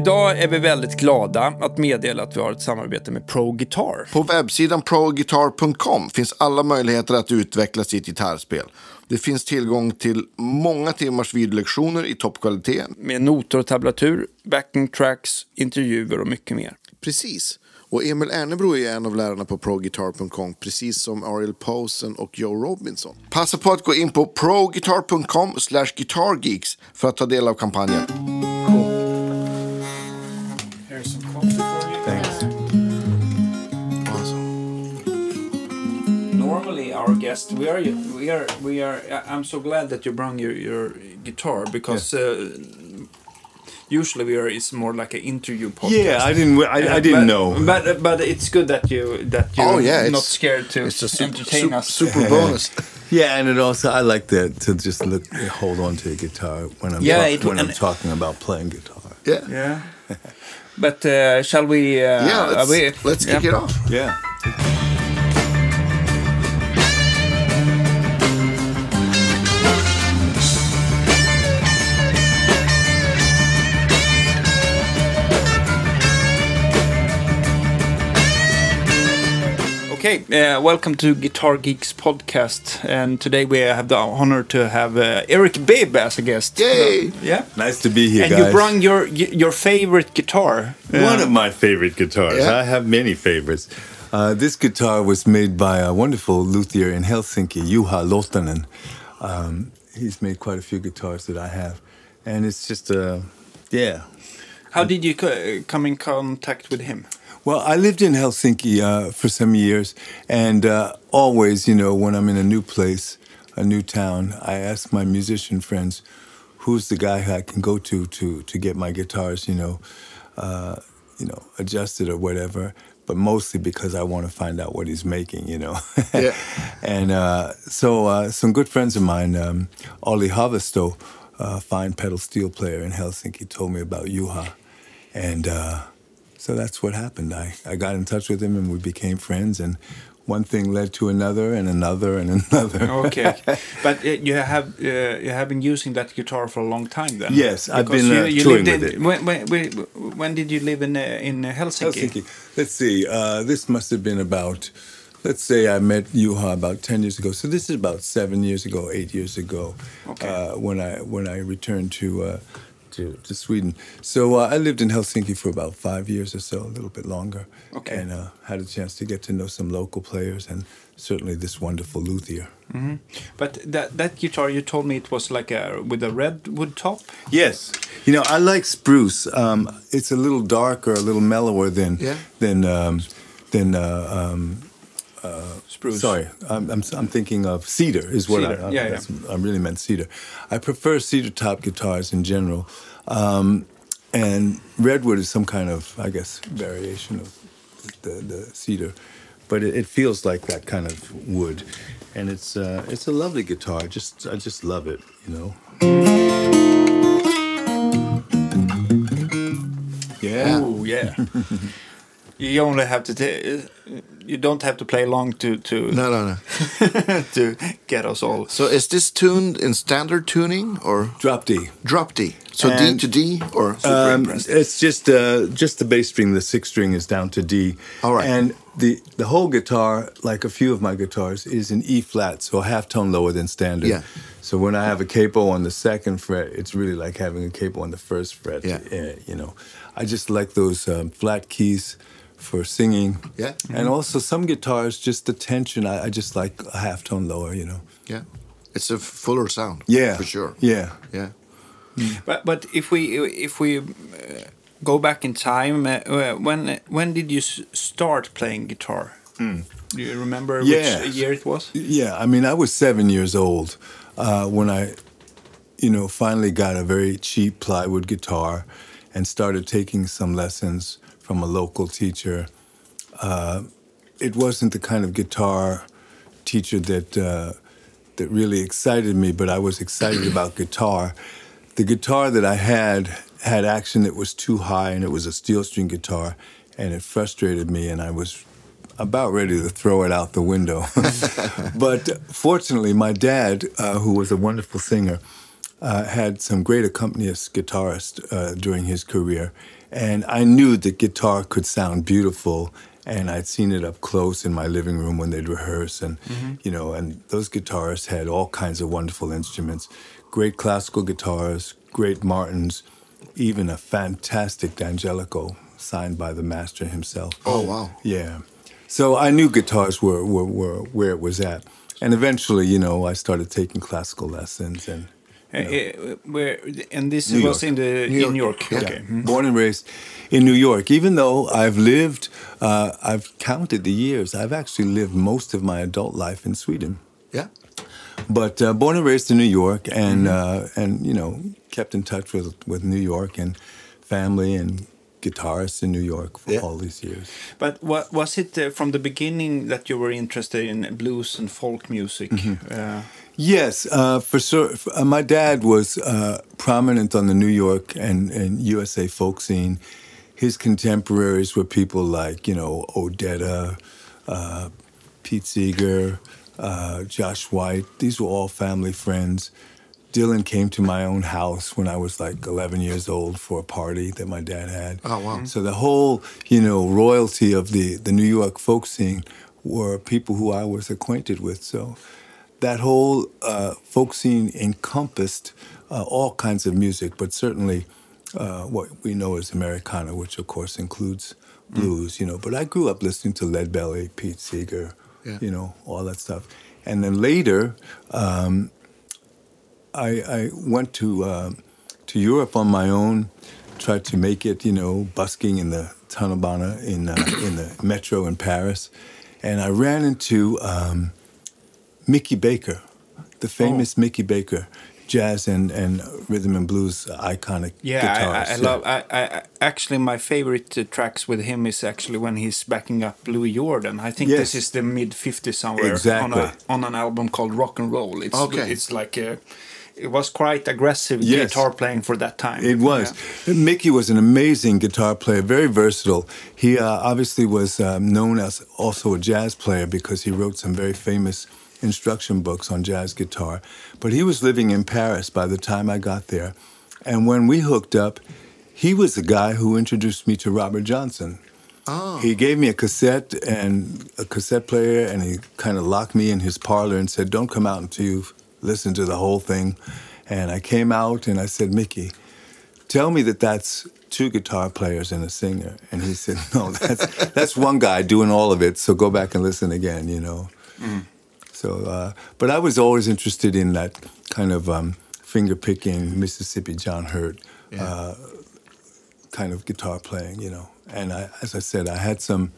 Idag är vi väldigt glada att meddela att vi har ett samarbete med Pro Guitar. På webbsidan proguitar.com finns alla möjligheter att utveckla sitt gitarrspel. Det finns tillgång till många timmars videolektioner i toppkvalitet. Med noter och tablatur, backing tracks, intervjuer och mycket mer. Precis. Och Emil Ernebro är en av lärarna på proguitar.com, precis som Ariel Posen och Joe Robinson. Passa på att gå in på proguitar.com guitargeeks för att ta del av kampanjen. Normally, our guest, we are, we are, we are. I'm so glad that you brought your your guitar because uh, usually we are. It's more like an interview podcast. Yeah, I didn't. I, I Uh, didn't but, know. But but it's good that you that you're Oh, yeah, not it's- scared to It's a super, entertain super, us. super bonus. Yeah, and it also I like that to just look, hold on to a guitar when I'm Yeah, talk- it- when I'm talking about playing guitar. yeah. Yeah. But uh, shall we? Uh, Yeah, let's, we- let's kick yeah. it off. Yeah. Okay, uh, welcome to Guitar Geeks podcast, and today we have the honor to have uh, Eric Bibb as a guest. Yay! Yeah. Nice to be here, And guys. you brought your your favorite guitar. One Uh, of my favorite guitars. Yeah. I have many favorites. Uh, this guitar was made by a wonderful luthier in Helsinki, Juha Lottonen. Um, he's made quite a few guitars that I have, and it's just a yeah. How did you co- come in contact with him? Well, I lived in Helsinki uh, for some years, and uh, always, you know, when I'm in a new place, a new town, I ask my musician friends, "Who's the guy who I can go to to to get my guitars, you know, uh, you know, adjusted or whatever." But mostly because I want to find out what he's making, you know. Yeah. and uh, so, uh, some good friends of mine, um, Olli a fine pedal steel player in Helsinki, told me about Juha, and. So that's what happened. I, I got in touch with him and we became friends, and one thing led to another and another and another. Okay, but uh, you have uh, you have been using that guitar for a long time then. Yes, I've Because been, you, uh, you touring lived with in, it. When, when, when, did you live in uh, in Helsinki? Helsinki. Let's see. Uh, this must have been about, let's say I met Juha about 10 years ago. So this is about seven years ago, eight years ago, Okay. uh, when I when I returned to uh, to, Sweden. So uh, I lived in Helsinki for about five years or so, a little bit longer. Okay. And uh, had a chance to get to know some local players and certainly this wonderful luthier. But that that guitar you told me it was like a with a redwood top. Yes, you know I like spruce. Um, it's a little darker, a little mellower than Yeah. than um, than uh, um, Spruce. sorry. I'm, I'm I'm thinking of cedar is what Cedar, I, I, yeah, yeah. I really meant cedar. I prefer cedar top guitars in general, um, and redwood is some kind of I guess variation of the, the cedar, but it, it feels like that kind of wood, and it's uh, it's a lovely guitar. I just I just love it, you know. Yeah. Oh yeah. you only have to. ta- you don't have to play long to to No, no, no. to get us all. So is this tuned in standard tuning or Drop D. drop D? So D to D or Um, it's just uh, just the bass string. The sixth string is down to D. All right. And the the whole guitar, like a few of my guitars, is in E flat, so a half tone lower than standard. Yeah. So when I have a capo on the second fret, it's really like having a capo on the first fret. Yeah. Uh, you know, I just like those um, flat keys for singing. Yeah. And also some guitars, just the tension. I, I just like a half tone lower. You know. yeah, it's a fuller sound. Yeah. for sure. Yeah. yeah. But but if we if we uh, go back in time, uh, when when did you s- start playing guitar? Do you remember Yes. which year it was? Yeah, I mean, I was seven years old uh, when I, you know, finally got a very cheap plywood guitar and started taking some lessons from a local teacher. Uh, it wasn't the kind of guitar teacher that uh, that really excited me, but I was excited about guitar. The guitar that I had had action that was too high, and it was a steel string guitar, and it frustrated me, and I was about ready to throw it out the window. but fortunately, my dad, uh, who was a wonderful singer, uh, had some great accompanist guitarists uh, during his career, and I knew that guitar could sound beautiful. And I'd seen it up close in my living room when they'd rehearse, and mm-hmm. you know, and those guitarists had all kinds of wonderful instruments, great classical guitars, great Martins, even a fantastic D'Angelico signed by the master himself. Oh, wow. Yeah. So I knew guitars were, were, were where it was at. And eventually, you know, I started taking classical lessons and Uh, uh, where and this New was York. in the New in York, York. yeah. Okay. Mhm. born and raised in New York. Even though I've lived, uh, I've counted the years, I've actually lived most of my adult life in Sweden. Yeah. But uh, born and raised in New York, and uh, and you know kept in touch with with New York and family and guitarists in New York for Yeah. all these years. But what was it uh, from the beginning that you were interested in blues and folk music? Uh, Yes, uh, for sure. Uh, my dad was uh, prominent on the New York and, and USA folk scene. His contemporaries were people like, you know, Odetta, uh, Pete Seeger, uh, Josh White. These were all family friends. Dylan came to my own house when I was like 11 years old for a party that my dad had. Oh, wow. So the whole, you know, royalty of the, the New York folk scene were people who I was acquainted with. So that whole uh, folk scene encompassed uh, all kinds of music, but certainly uh, what we know as Americana, which of course includes blues, you know. But I grew up listening to Lead Belly, Pete Seeger, Yeah. you know, all that stuff. And then later, um, I, I went to um to Europe on my own, tried to make it, you know, busking in the Tunnelbana in uh, in the metro in Paris, and I ran into um, Mickey Baker, the famous Mickey Baker, jazz and, and rhythm and blues iconic yeah, guitarist. I, I, I love. I, I I- actually my favorite uh, tracks with him is actually when he's backing up Louis Jordan. I think Yes. this is the mid '50s somewhere Exactly. on, a, on an album called Rock and Roll. It's Okay. it's like a, it was quite aggressive Yes. guitar playing for that time. It was. Mickey was an amazing guitar player, very versatile. He uh, obviously was um, known as also a jazz player because he wrote some very famous instruction books on jazz guitar. But he was living in Paris by the time I got there. And when we hooked up, he was the guy who introduced me to Robert Johnson. Oh. He gave me a cassette and a cassette player, and he kind of locked me in his parlor and said, "Don't come out until you've listened to the whole thing." And I came out and I said, "Mickey, tell me that that's two guitar players and a singer." And he said, "No, that's that's one guy doing all of it. So go back and listen again." You know. Mm. So, uh, but I was always interested in that kind of um, finger picking Mississippi John Hurt uh, kind of guitar playing, you know. And I, as I said, I had some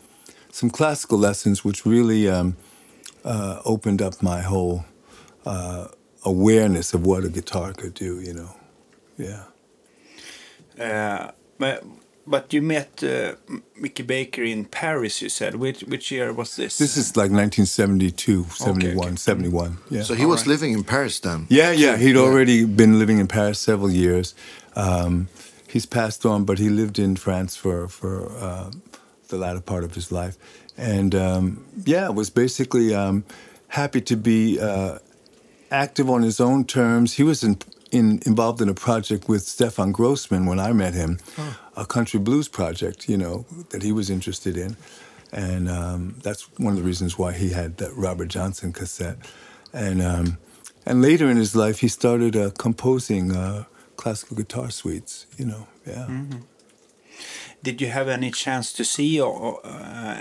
some classical lessons, which really um, uh, opened up my whole uh, awareness of what a guitar could do, you know. Yeah. Uh, but but you met uh, Mickey Baker in Paris. You said which which year was this? This is like 1972, 71, okay. 71. Yeah. So he was living in Paris then. Yeah, yeah. He'd already been living in Paris several years. Um, he's passed on, but he lived in France for for uh, the latter part of his life, and um, yeah, was basically um, happy to be uh, active on his own terms. He was in, in, involved in a project with Stefan Grossman when I met him, a country blues project, you know, that he was interested in. And um, that's one of the reasons why he had that Robert Johnson cassette. And, um, and later in his life, he started uh, composing uh, classical guitar suites, you know, yeah. Did you have any chance to see uh,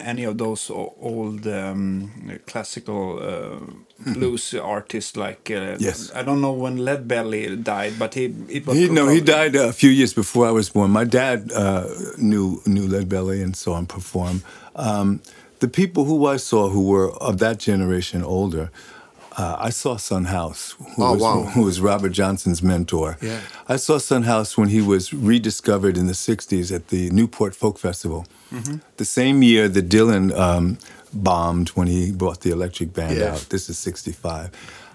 any of those old um, classical uh, blues artists? Like uh, Yes. I don't know when Lead Belly died, but he it was He, no, he died a few years before I was born. My dad uh, knew knew Lead Belly and saw him perform. Um, the people who I saw who were of that generation older, uh, I saw Son House, who, Oh, was, wow. who was Robert Johnson's mentor. Yeah. I saw Son House when he was rediscovered in the 60s at the Newport Folk Festival. The same year that Dylan um, bombed when he brought the electric band Yeah. out. This is 65.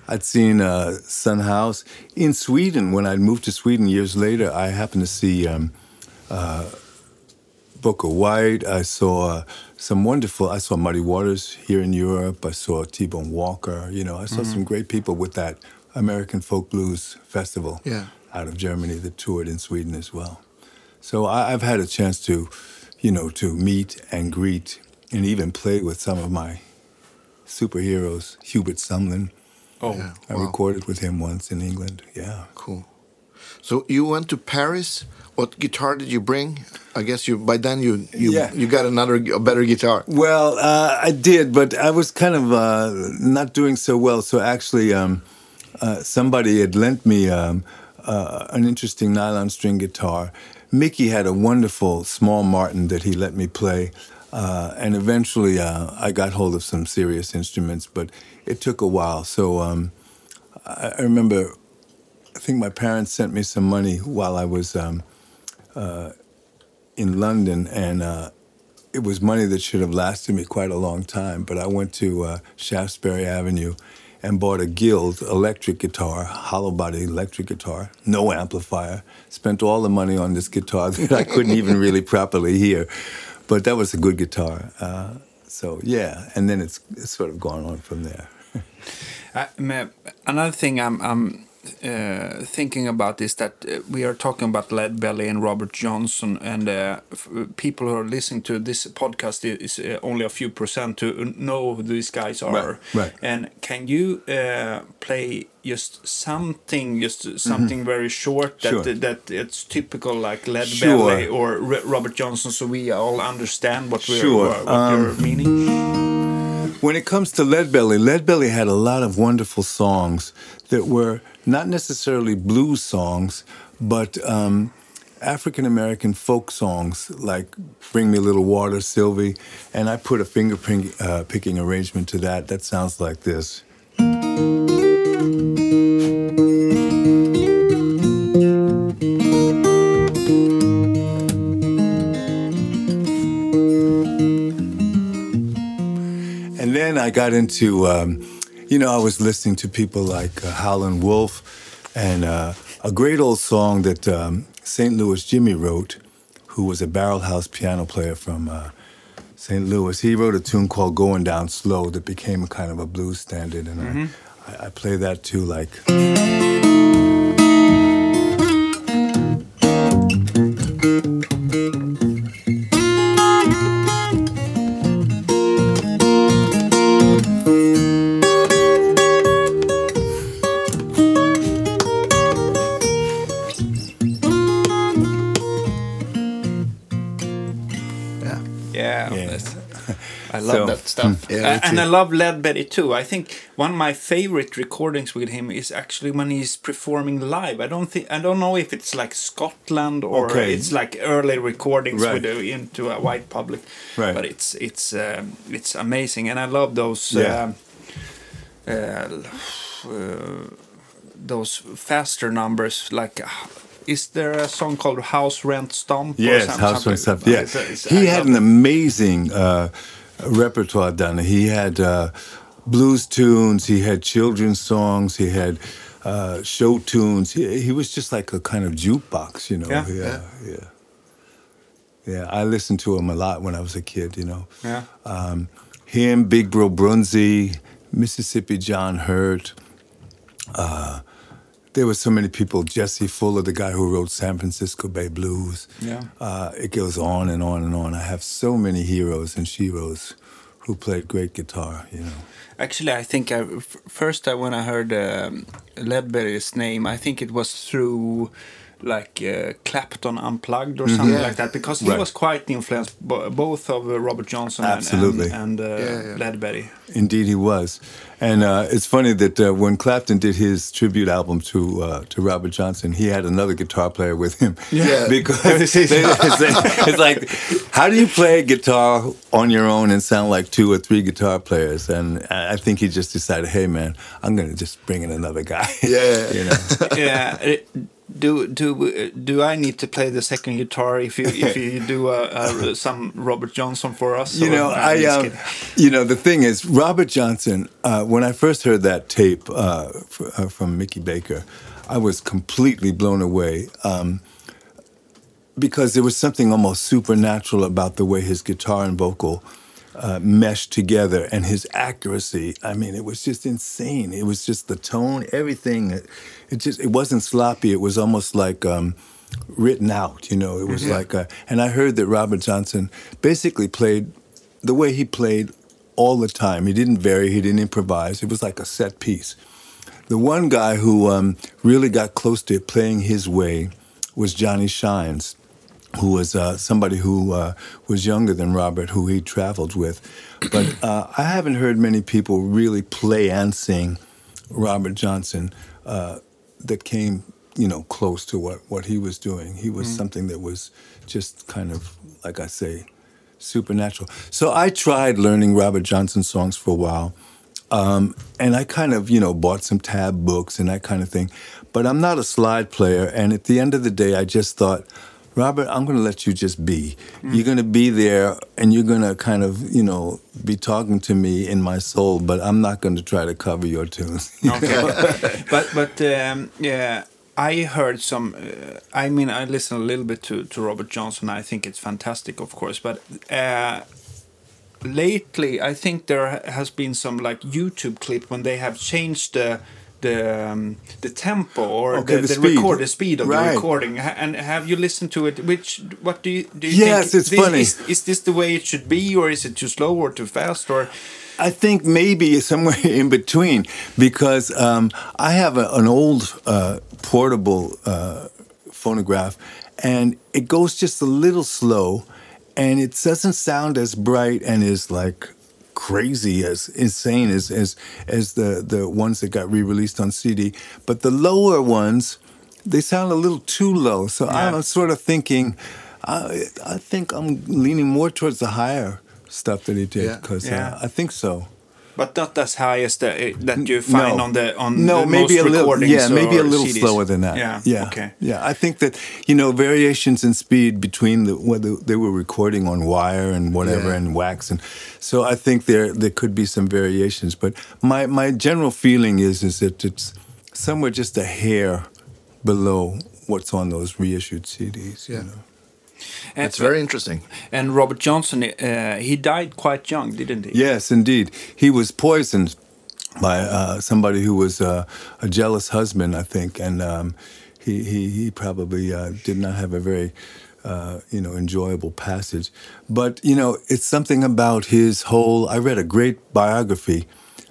I'd seen uh, Son House in Sweden. When I moved to Sweden years later, I happened to see um, uh, Booker White. I saw uh, some wonderful. I saw Muddy Waters here in Europe. I saw T-Bone Walker. You know, I saw some mm-hmm. great people with that American Folk Blues Festival Yeah. out of Germany that toured in Sweden as well. So I, I've had a chance to, you know, to meet and greet and even play with some of my superheroes. Hubert Sumlin, Oh, Yeah. I Wow. recorded with him once in England. Yeah. Cool. So you went to Paris. What guitar did you bring? I guess you by then you you Yeah. you got another a better guitar. Well, uh, I did, but I was kind of uh, not doing so well. So actually, um, uh, somebody had lent me um, uh, an interesting nylon string guitar. Mickey had a wonderful small Martin that he let me play, uh, and eventually uh, I got hold of some serious instruments, but it took a while. So um, I, I remember, I think my parents sent me some money while I was um, uh, in London, and uh, it was money that should have lasted me quite a long time. But I went to uh, Shaftesbury Avenue and bought a Guild electric guitar, hollow body electric guitar, no amplifier. Spent all the money on this guitar that I couldn't even really properly hear. But that was a good guitar. Uh, so yeah, and then it's, it's sort of gone on from there. Me- another thing I'm, I'm uh, thinking about is that uh, we are talking about Lead Belly and Robert Johnson, and uh, people who are listening to this podcast is uh, only a few percent to know who these guys are. right. right. And can you uh, play just something, just something very short that Mm-hmm. Sure. that it's typical like Lead Sure. Belly or R- Robert Johnson, so we all understand what we're Sure. what, what you're Um, meaning? When it comes to Leadbelly, Leadbelly had a lot of wonderful songs that were not necessarily blues songs, but um, African American folk songs like "Bring Me a Little Water," Sylvie, and I put a finger uh, picking arrangement to that. That sounds like this. And then I got into, um, you know, I was listening to people like uh, Howlin' Wolf and uh, a great old song that um, St. Louis Jimmy wrote, who was a barrel house piano player from uh, St. Louis. He wrote a tune called Going Down Slow that became a kind of a blues standard. And I, I, I play that too, like. Stuff. Yeah, Uh, and. I love Lead Belly too. I think one of my favorite recordings with him is actually when he's performing live. I don't think I don't know if it's like Scotland or Okay. it's like early recordings Right. with the, into a white public. Right. But it's it's um, it's amazing, and I love those. Yeah. Uh, uh, those faster numbers like uh, is there a song called house rent stomp or Yes, House something? Rent Stuff. Yeah, It's a- it's- he I had an amazing uh, repertoire done. He had uh, blues tunes. He had children's songs. He had uh, show tunes. He, he was just like a kind of jukebox, you know. Yeah. yeah, yeah. Yeah, I listened to him a lot when I was a kid. You know. Yeah. Um, him, Big Bill Broonzy, Mississippi John Hurt. Uh, there were so many people. Jesse Fuller, the guy who wrote San Francisco Bay Blues. Yeah. Uh, it goes on and on and on. I have so many heroes and sheroes who played great guitar. You know. Actually, I think I, first I, when I heard um, name, I think it was through like uh, Clapton Unplugged or something Yeah. like that because he Mm-hmm. Right. was quite influenced bo- both of uh, Robert Johnson and- Absolutely. and, and, uh, Yeah, yeah. Lead Belly. Indeed, he was, and uh, it's funny that uh, when Clapton did his tribute album to uh, to Robert Johnson, he had another guitar player with him. Yeah. because they- it's, it's like, how do you play guitar on your own and sound like two or three guitar players? And I I think he just decided, hey man, I'm gonna just bring in another guy. Yeah. you know. yeah. uh, Do do do I need to play the second guitar if you if you do uh, uh, some Robert Johnson for us? You know, I, um, you know, the thing is, Robert Johnson. Uh, when I first heard that tape uh, f- uh, from Mickey Baker, I was completely blown away um, because there was something almost supernatural about the way his guitar and vocal uh, meshed together, and his accuracy. I mean, it was just insane. It was just the tone, everything. It, just it wasn't sloppy. It was almost like. Um, written out, you know. It was like, a, and I heard that Robert Johnson basically played the way he played all the time. He didn't vary, he didn't improvise. It was like a set piece. The one guy who um, really got close to playing his way was Johnny Shines, who was uh, somebody who uh, was younger than Robert, who he traveled with. But uh, I haven't heard many people really play and sing Robert Johnson uh, that came, you know, close to what, what he was doing. He was something that was just kind of, like I say, supernatural. So I tried learning Robert Johnson songs for a while. Um, and I kind of, you know, bought some tab books and that kind of thing. But I'm not a slide player. And at the end of the day, I just thought, Robert, I'm going to let you just be. You're going to be there and you're going to kind of, you know, be talking to me in my soul, but I'm not going to try to cover your tunes. Okay. but but um, yeah, I heard some. Uh, I mean, I listened a little bit to to Robert Johnson. I think it's fantastic, of course. But uh, lately, I think there has been some like YouTube clip when they have changed the. The, um, the tempo or Okay, the, the the, speed. record the speed of the recording and have you listened to it which what do you do you Yes, think it's this, funny. is, is this the way it should be or is it too slow or too fast or I think maybe somewhere in between because um, I have a, an old uh, portable uh, phonograph and it goes just a little slow and it doesn't sound as bright and as like crazy as insane as as as the the ones that got re-released on CD but the lower ones they sound a little too low so Yeah. I'm sort of thinking I I think I'm leaning more towards the higher stuff that he did Yeah. because Yeah. uh, I think so But not as high as the, eh, that you find no. on the on no, the maybe a little, yeah, maybe a little CDs. slower than that. Yeah. yeah, Okay. yeah. I think that you know variations in speed between the whether they were recording on wire and whatever Yeah. and wax, and so I think there there could be some variations. But my my general feeling is is that it's somewhere just a hair below what's on those reissued CDs. Yeah. You know? And, It's very interesting. and Robert Johnson, uh, he died quite young, didn't he? Yes, indeed. He was poisoned by uh, somebody who was uh, a jealous husband, I think, and um, he, he he probably uh, did not have a very uh, you know enjoyable passage. But you know, it's something about his whole. I read a great biography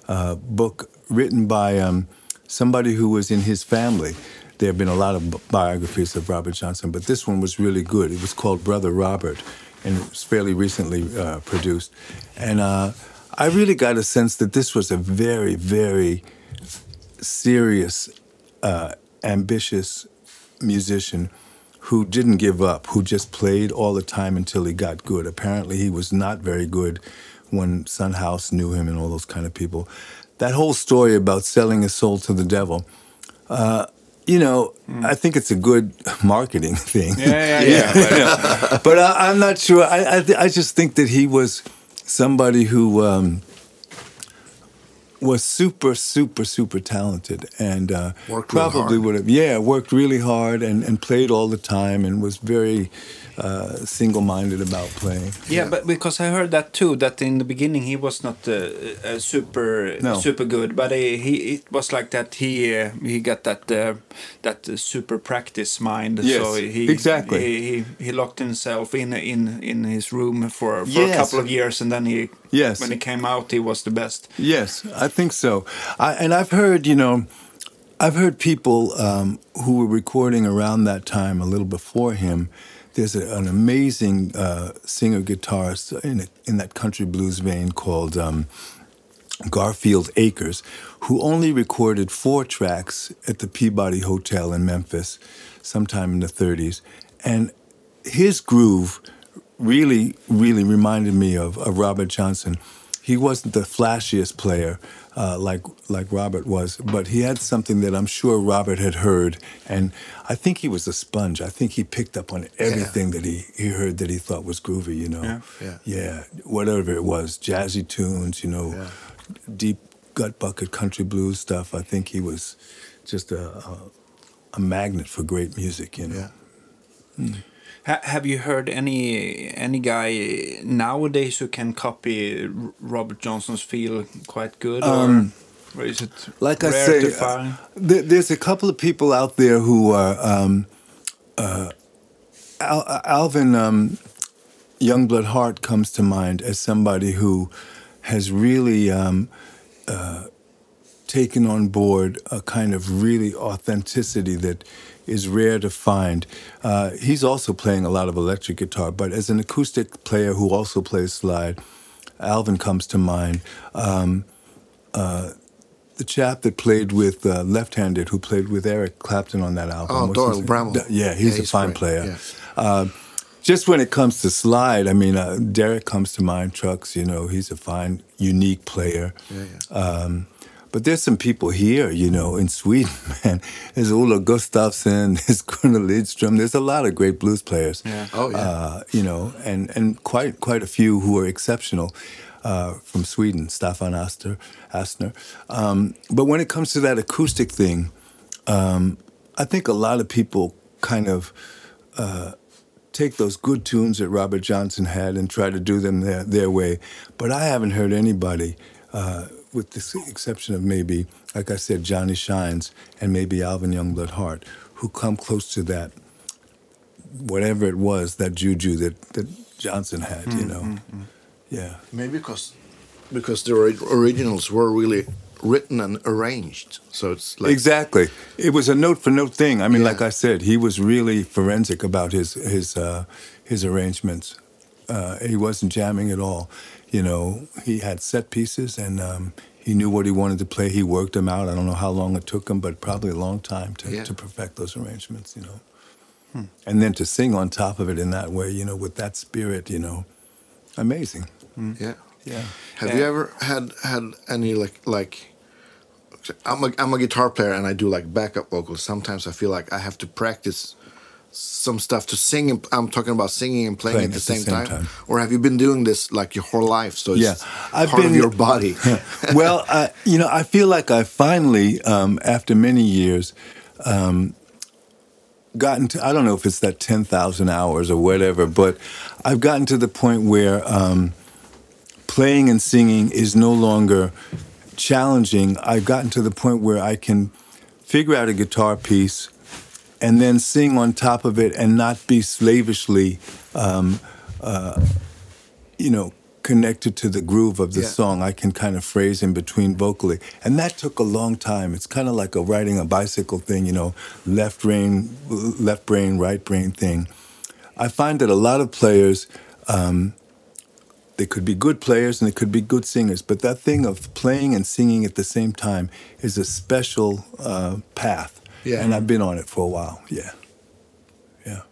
uh, book written by um, somebody who was in his family. There have been a lot of biographies of Robert Johnson, but this one was really good. It was called Brother Robert, and it was fairly recently uh, produced. And uh, I really got a sense that this was a very, very serious, uh, ambitious musician who didn't give up, who just played all the time until he got good. Apparently, he was not very good when Son House knew him and all those kind of people. That whole story about selling his soul to the devil, uh, you know, I think it's a good marketing thing. Yeah, yeah, yeah. but I, I'm not sure. I, I th- I just think that he was somebody who um, was super, super, super talented, and uh, Worked real probably hard. would have, yeah, worked really hard and, and played all the time, and was very uh, single-minded about playing. Yeah, but because I heard that too, that in the beginning he was not uh, uh, super No. super good, but he, he it was like that he uh, he got that uh, that uh, super practice mind. Yes, so he exactly. he, he he locked himself in in in his room for for a couple of years, and then he Yes. when he came out he was the best. Yes, I think so. I, and I've heard, you know, I've heard people um, who were recording around that time, a little before him. There's a, an amazing uh, singer guitarist in, in that country blues vein called um, Garfield Akers, who only recorded four tracks at the Peabody Hotel in Memphis sometime in the 30s. And his groove really, really reminded me of, of Robert Johnson. He wasn't the flashiest player uh, like like Robert was, but he had something that I'm sure Robert had heard, and I think he was a sponge. I think he picked up on everything that he, he heard that he thought was groovy. You know, Yeah. Yeah. yeah, whatever it was, jazzy tunes, you know, Yeah. deep gut bucket country blues stuff. I think he was just a, a, a magnet for great music. You know. Yeah. Ha have you heard any any guy nowadays who can copy Robert Johnson's feel quite good, or, or is it like I say, uh, there, there's a couple of people out there who are. Um, uh, Al, Alvin um, Youngblood Hart comes to mind as somebody who has really um, uh, taken on board a kind of really authenticity that is rare to find. Uh, he's also playing a lot of electric guitar, but as an acoustic player who also plays slide, Alvin comes to mind. Um, uh, the chap that played with uh, left-handed, who played with Eric Clapton on that album. Oh, Doyle? Bramhall. Yeah, he's Yeah, a he's fine great. player. Yeah. Uh, just when it comes to slide, I mean, uh, Derek comes to mind. Trucks, you know, he's a fine, unique player. Yeah, yeah. Um, but there's some people here, you know, in Sweden, man. There's Ola Gustafsson, there's Gunnar Lidström. There's a lot of great blues players. Yeah. Oh, yeah. Uh, you know, and, and quite quite a few who are exceptional uh, from Sweden, Staffan Aster, Astner. Um, but when it comes to that acoustic thing, um, I think a lot of people kind of uh, take those good tunes that Robert Johnson had and try to do them their, their way. But I haven't heard anybody, uh, with the exception of maybe, like I said, Johnny Shines and maybe Alvin Youngblood Hart, who come close to that, whatever it was, that juju that, that Johnson had, you know. Yeah. Maybe because because the originals were really written and arranged, so it's like exactly. It was a note for note thing. I mean, Yeah. like I said, he was really forensic about his his uh, his arrangements. Uh, he wasn't jamming at all. You know, he had set pieces and um, he knew what he wanted to play. He worked them out. I don't know how long it took him, but probably a long time to, Yeah. to perfect those arrangements. You know, and then to sing on top of it in that way. You know, with that spirit. You know, amazing. yeah. Yeah. Have Yeah. you ever had had any like like? I'm a I'm a guitar player and I do like backup vocals. Sometimes I feel like I have to practice some stuff to sing. And, I'm talking about singing and playing, Playing at the same, time. time. Or have you been doing this like your whole life? So it's Yeah, I've part been- of your body. well, I, you know, I feel like I finally, um, after many years, um, gotten to, I don't know if it's that 10,000 hours or whatever, but I've gotten to the point where um, playing and singing is no longer challenging. I've gotten to the point where I can figure out a guitar piece and then sing on top of it and not be slavishly, um, uh, you know, connected to the groove of the Yeah. song. I can kind of phrase in between vocally. And that took a long time. It's kind of like a riding a bicycle thing, you know, left brain, left brain, right brain thing. I find that a lot of players, um, they could be good players and they could be good singers, but that thing of playing and singing at the same time is a special uh, path. Yeah. And I've been on it for a while. Yeah. Yeah.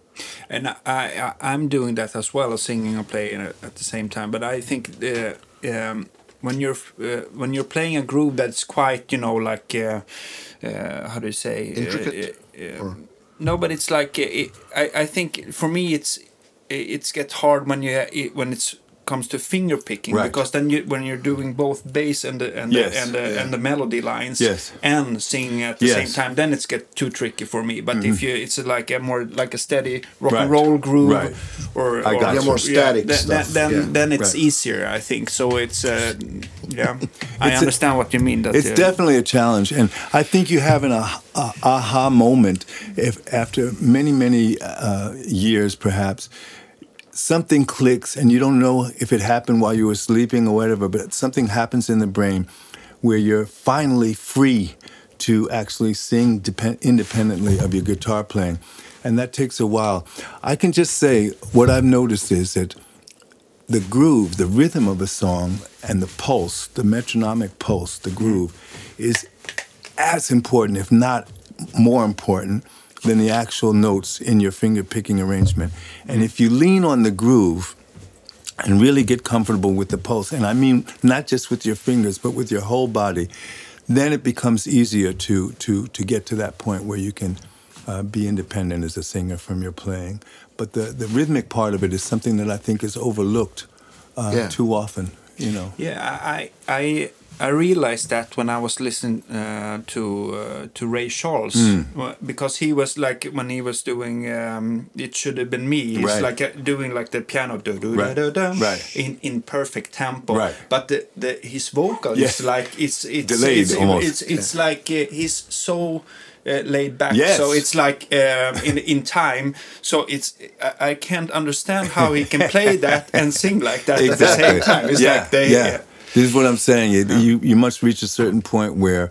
And I, I I'm doing that as well as singing and playing at at the same time. But I think uh, um, when you're uh, when you're playing a groove that's quite you know like uh, uh, how do you say uh, Intricate, uh, no, but it's like uh, it, I I think for me it's it's get hard when you it, when it's comes to finger picking Right. because then you when you're doing both bass and the and Yes, the, and the, yeah. and the melody lines Yes. and singing at the Yes. Mm-hmm. same time then it's get too tricky for me but if you it's like a more like a steady rock Right. and roll groove Right. or, I or got Yeah, more static then, stuff. then Yeah. then it's Right. easier I think so it's uh, yeah I It's a- understand what you mean that It's uh, definitely a challenge, and I think you have an ah- ah- aha moment if after many many uh, years, perhaps something clicks, and you don't know if it happened while you were sleeping or whatever, but something happens in the brain where you're finally free to actually sing depend- independently of your guitar playing, and that takes a while. I can just say what I've noticed is that the groove, the rhythm of a song, and the pulse, the metronomic pulse, the groove, is as important, if not more important, than the actual notes in your finger picking arrangement. And if you lean on the groove and really get comfortable with the pulse, and I mean not just with your fingers, but with your whole body, then it becomes easier to to to get to that point where you can uh, be independent as a singer from your playing. But the the rhythmic part of it is something that I think is overlooked uh, Yeah. too often. you know. Yeah, I I I realized that when I was listening uh, to uh, to Ray Charles Mm. Because he was like when he was doing um, it should have been me. He's Right. like uh, doing like the piano do do Right. da da Right. in in perfect tempo. Right. But the, the his vocal Yeah. is like it's it's Delayed it's, almost. It's it's like uh, he's so. Uh, laid back, Yes. so it's like um, in in time. So it's I, I can't understand how he can play that and sing like that at the same time. It's yeah, like they, yeah. This is what I'm saying. You, you you must reach a certain point where,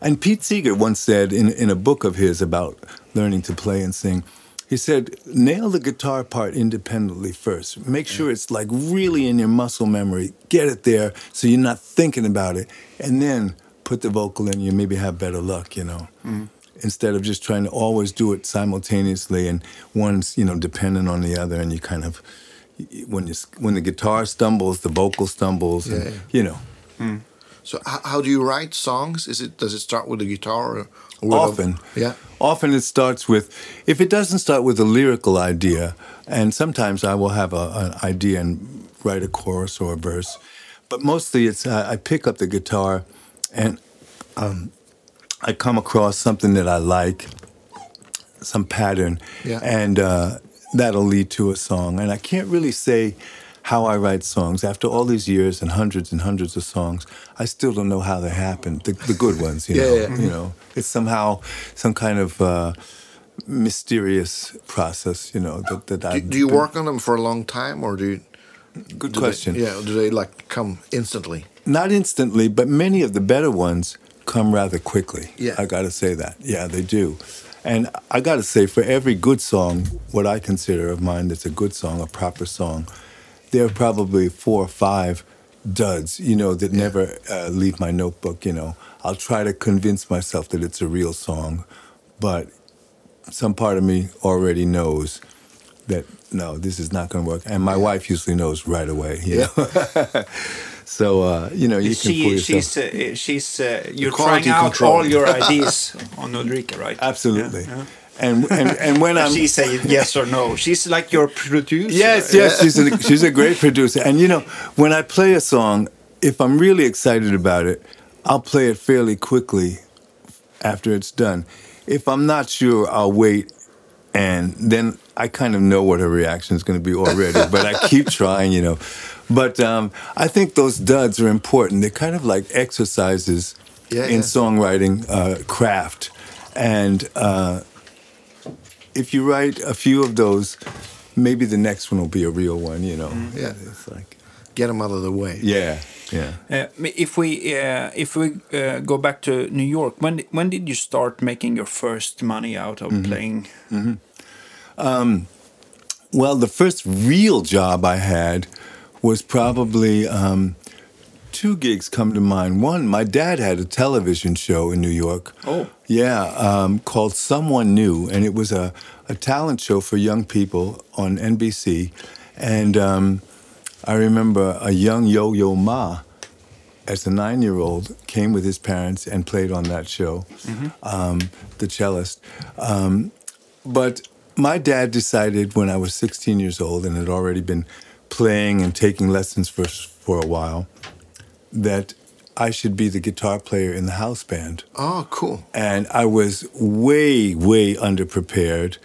and Pete Seeger once said in in a book of his about learning to play and sing, he said nail the guitar part independently first. Make sure it's like really in your muscle memory. Get it there so you're not thinking about it, and then put the vocal in. You maybe have better luck. You know. Mm-hmm. Instead of just trying to always do it simultaneously, and one's you know dependent on the other, and you kind of when you when the guitar stumbles, the vocal stumbles, and, Yeah. you know. So how, how do you write songs? Is it does it start with the guitar? Or, or with a- Often, yeah. Often it starts with, if it doesn't start with a lyrical idea, and sometimes I will have a, an idea and write a chorus or a verse, but mostly it's I, I pick up the guitar, and um, I come across something that I like, some pattern, Yeah. and uh, that'll lead to a song. And I can't really say how I write songs. After all these years and hundreds and hundreds of songs, I still don't know how they happen. The, the good ones, you Yeah, know. yeah. You know, it's somehow some kind of uh, mysterious process. You know that that I. Do, do you work on them for a long time, or do you? Good do question. They, yeah. Do they like come instantly? Not instantly, but many of the better ones come rather quickly. Yeah. I got to say that. Yeah, they do. And I got to say, for every good song, what I consider of mine that's a good song, a proper song, there are probably four or five duds, you know, that never uh, leave my notebook, you know. I'll try to convince myself that it's a real song, but some part of me already knows that no, this is not going to work. And my wife usually knows right away, you know. so, uh, you know, you can She, pull yourself. she's, uh, she's, uh, you're trying out control. all your ideas on Ulrika, right? Absolutely. Yeah, yeah. And, and and when I'm She say yes or no. She's like your producer. Yes, yes, she's a, she's a great producer. And you know, when I play a song, if I'm really excited about it, I'll play it fairly quickly after it's done. If I'm not sure, I'll wait and then I kind of know what her reaction is going to be already, but I keep trying, you know. But um, I think those duds are important. They're kind of like exercises Yeah, in yeah. songwriting uh, craft. And uh, if you write a few of those, maybe the next one will be a real one, you know. Yeah. It's like, Get them out of the way. yeah, yeah. Uh, if we uh, if we uh, go back to New York, when when did you start making your first money out of Mm-hmm. playing? Well, the first real job I had was probably um, two gigs come to mind. One, my dad had a television show in New York. Oh. Yeah, um, called Someone New, and it was a, a talent show for young people on NBC. And um, I remember a young Yo Yo Ma, as a nine year old, came with his parents and played on that show, um, the cellist. Um, but my dad decided when I was 16 years old and had already been playing and taking lessons for, for a while that I should be the guitar player in the house band. Oh, cool. And I was way, way underprepared,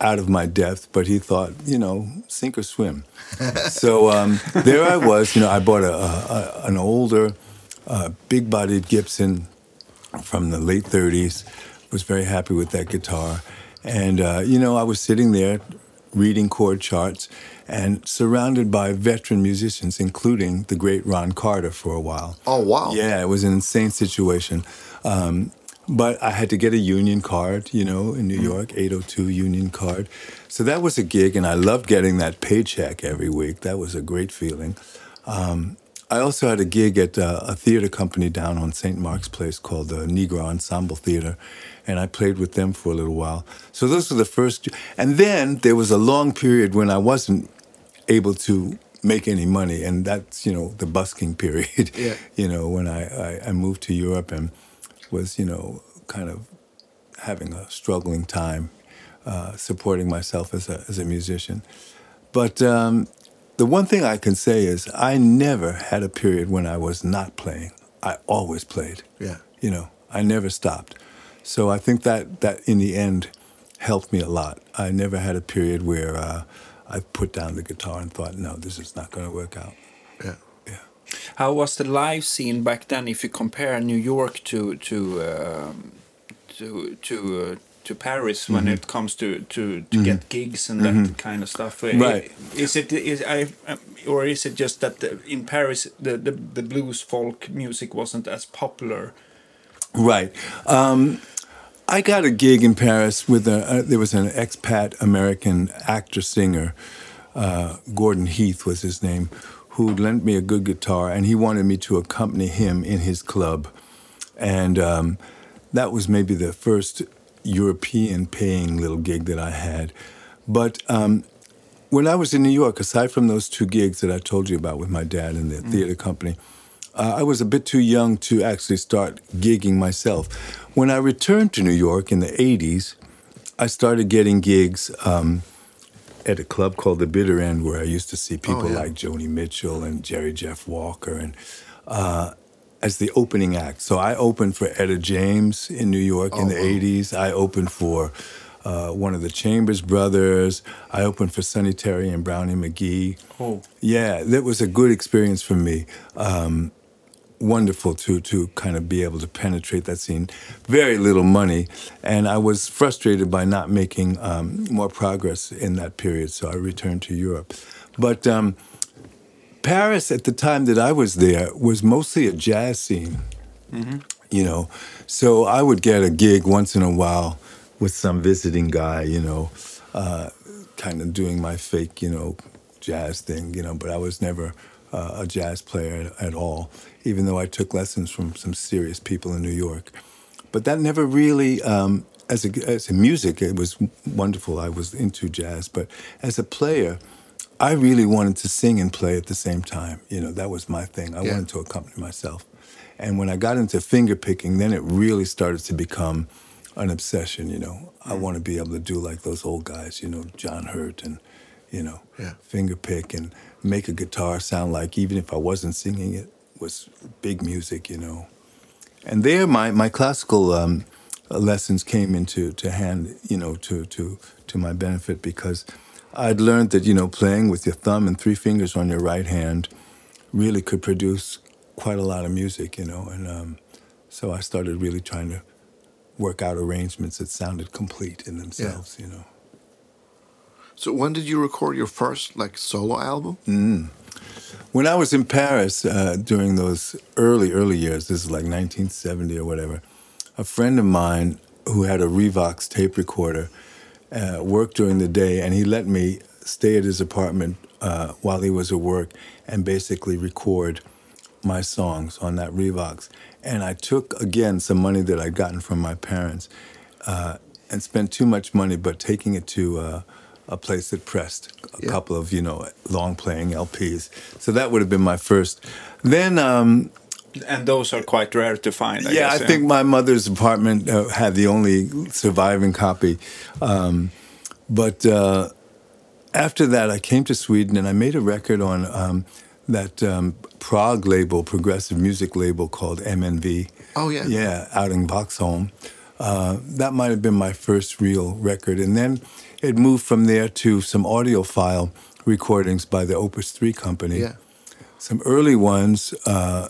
out of my depth, but he thought, you know, sink or swim. so um, there I was, you know, I bought a, a, an older, uh, big bodied Gibson from the late 30s, was very happy with that guitar. And, uh, you know, I was sitting there reading chord charts and surrounded by veteran musicians, including the great Ron Carter for a while. Oh, wow. Yeah, it was an insane situation. Um, but I had to get a union card, you know, in New York, 802 union card. So that was a gig, and I loved getting that paycheck every week. That was a great feeling. Um, I also had a gig at uh, a theater company down on St. Mark's Place called the Negro Ensemble Theater, and I played with them for a little while. So those were the first. And then there was a long period when I wasn't able to make any money, and that's you know the busking period. Yeah. you know when I, I I moved to Europe and was you know kind of having a struggling time uh, supporting myself as a as a musician. But um, the one thing I can say is I never had a period when I was not playing. I always played. Yeah. You know, I never stopped. So I think that that in the end helped me a lot. I never had a period where uh, I put down the guitar and thought, no, this is not going to work out. Yeah. Yeah. How was the live scene back then? If you compare New York to to um, to to uh, to Paris when Mm-hmm. it comes to to, to get gigs and that kind of stuff, Right. Is it is I um, or is it just that the, in Paris the, the the blues folk music wasn't as popular? Right. Um, I got a gig in Paris with a, uh, there was an expat American actor singer, uh, Gordon Heath was his name, who lent me a good guitar, and he wanted me to accompany him in his club, and um, that was maybe the first European paying little gig that I had, but. Um, when I was in New York, aside from those two gigs that I told you about with my dad and the theater company, uh, I was a bit too young to actually start gigging myself. When I returned to New York in the 80s, I started getting gigs um, at a club called the Bitter End, where I used to see people yeah. like Joni Mitchell and Jerry Jeff Walker, and uh, as the opening act. So I opened for Etta James in New York in the 80s. I opened for uh, one of the Chambers brothers. I opened for Sonny Terry and Brownie McGhee. Oh. Yeah, that was a good experience for me. Um, wonderful to to kind of be able to penetrate that scene. Very little money, and I was frustrated by not making um, more progress in that period. So I returned to Europe, but. Um, Paris at the time that I was there was mostly a jazz scene, you know. So I would get a gig once in a while with some visiting guy, you know, uh, kind of doing my fake, you know, jazz thing, you know. But I was never uh, a jazz player at, at all, even though I took lessons from some serious people in New York. But that never really, um, as a as a music, it was wonderful. I was into jazz, but as a player. I really wanted to sing and play at the same time. You know, that was my thing. I Yeah. wanted to accompany myself. And when I got into finger picking, then it really started to become an obsession, you know. I want to be able to do like those old guys, you know, John Hurt and, you know, Yeah. finger pick and make a guitar sound like, even if I wasn't singing it, was big music, you know. And there, my, my classical um, lessons came into to hand, you know, to, to, to my benefit because I'd learned that, you know, playing with your thumb and three fingers on your right hand really could produce quite a lot of music, you know. And um, so I started really trying to work out arrangements that sounded complete in themselves, you know. So when did you record your first like solo album? When I was in Paris uh, during those early, early years, this is like 1970 or whatever, a friend of mine who had a Revox tape recorder uh, worked during the day, and he let me stay at his apartment uh, while he was at work and basically record my songs on that Revox. And I took, again, some money that I'd gotten from my parents uh, and spent too much money, but taking it to uh, a place that pressed a Yeah. couple of, you know, long playing LPs. So that would have been my first. Then, um, And those are quite rare to find. I yeah, guess, I think my mother's apartment uh, had the only surviving copy. Um, but uh, after that, I came to Sweden and I made a record on um, that um, Prague label, progressive music label called MNW. Oh, yeah. Yeah, out in Vaxholm. Uh, that might have been my first real record. And then it moved from there to some audiophile recordings by the Opus 3 company Yeah. some early ones uh,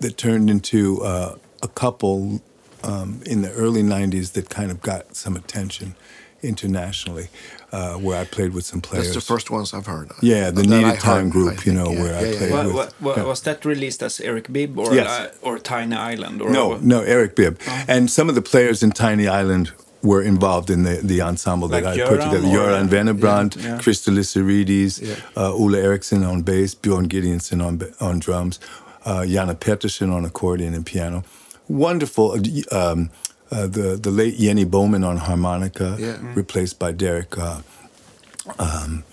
that turned into uh, a couple um, in the early 90s that kind of got some attention internationally, uh, where I played with some players. That's the first ones I've heard. Yeah, the That I Needed Time I group, you know, yeah. where I Yeah, yeah, played yeah. With. wa- wa- yeah. Was that released as Eric Bibb or Yes. uh, or Tiny Island or No, no, Eric Bibb. And some of the players in Tiny Island were involved in the, the ensemble that Like I put together. or- Göran Wennerbrandt, Yeah, yeah. Christer Lisserides, Yeah. uh, Ola Eriksson on bass, Bjorn Gideonson on, on drums, uh, Janne Pettersson on accordion and piano. Wonderful. uh, Um, uh, the, the late Jenny Bohman on harmonica, Yeah. replaced by Derek uh, um,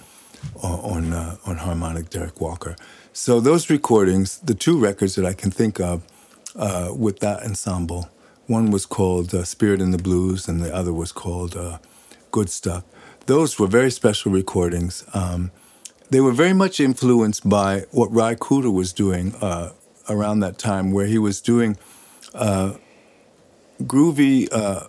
on uh, on harmonic, Derek Walker. So those recordings, the two records that I can think of uh, with that ensemble, one was called uh, Spirit in the Blues, and the other was called uh, Good Stuff. Those were very special recordings. Um, they were very much influenced by what Ry Cooder was doing uh, around that time, where he was doing uh, groovy, uh,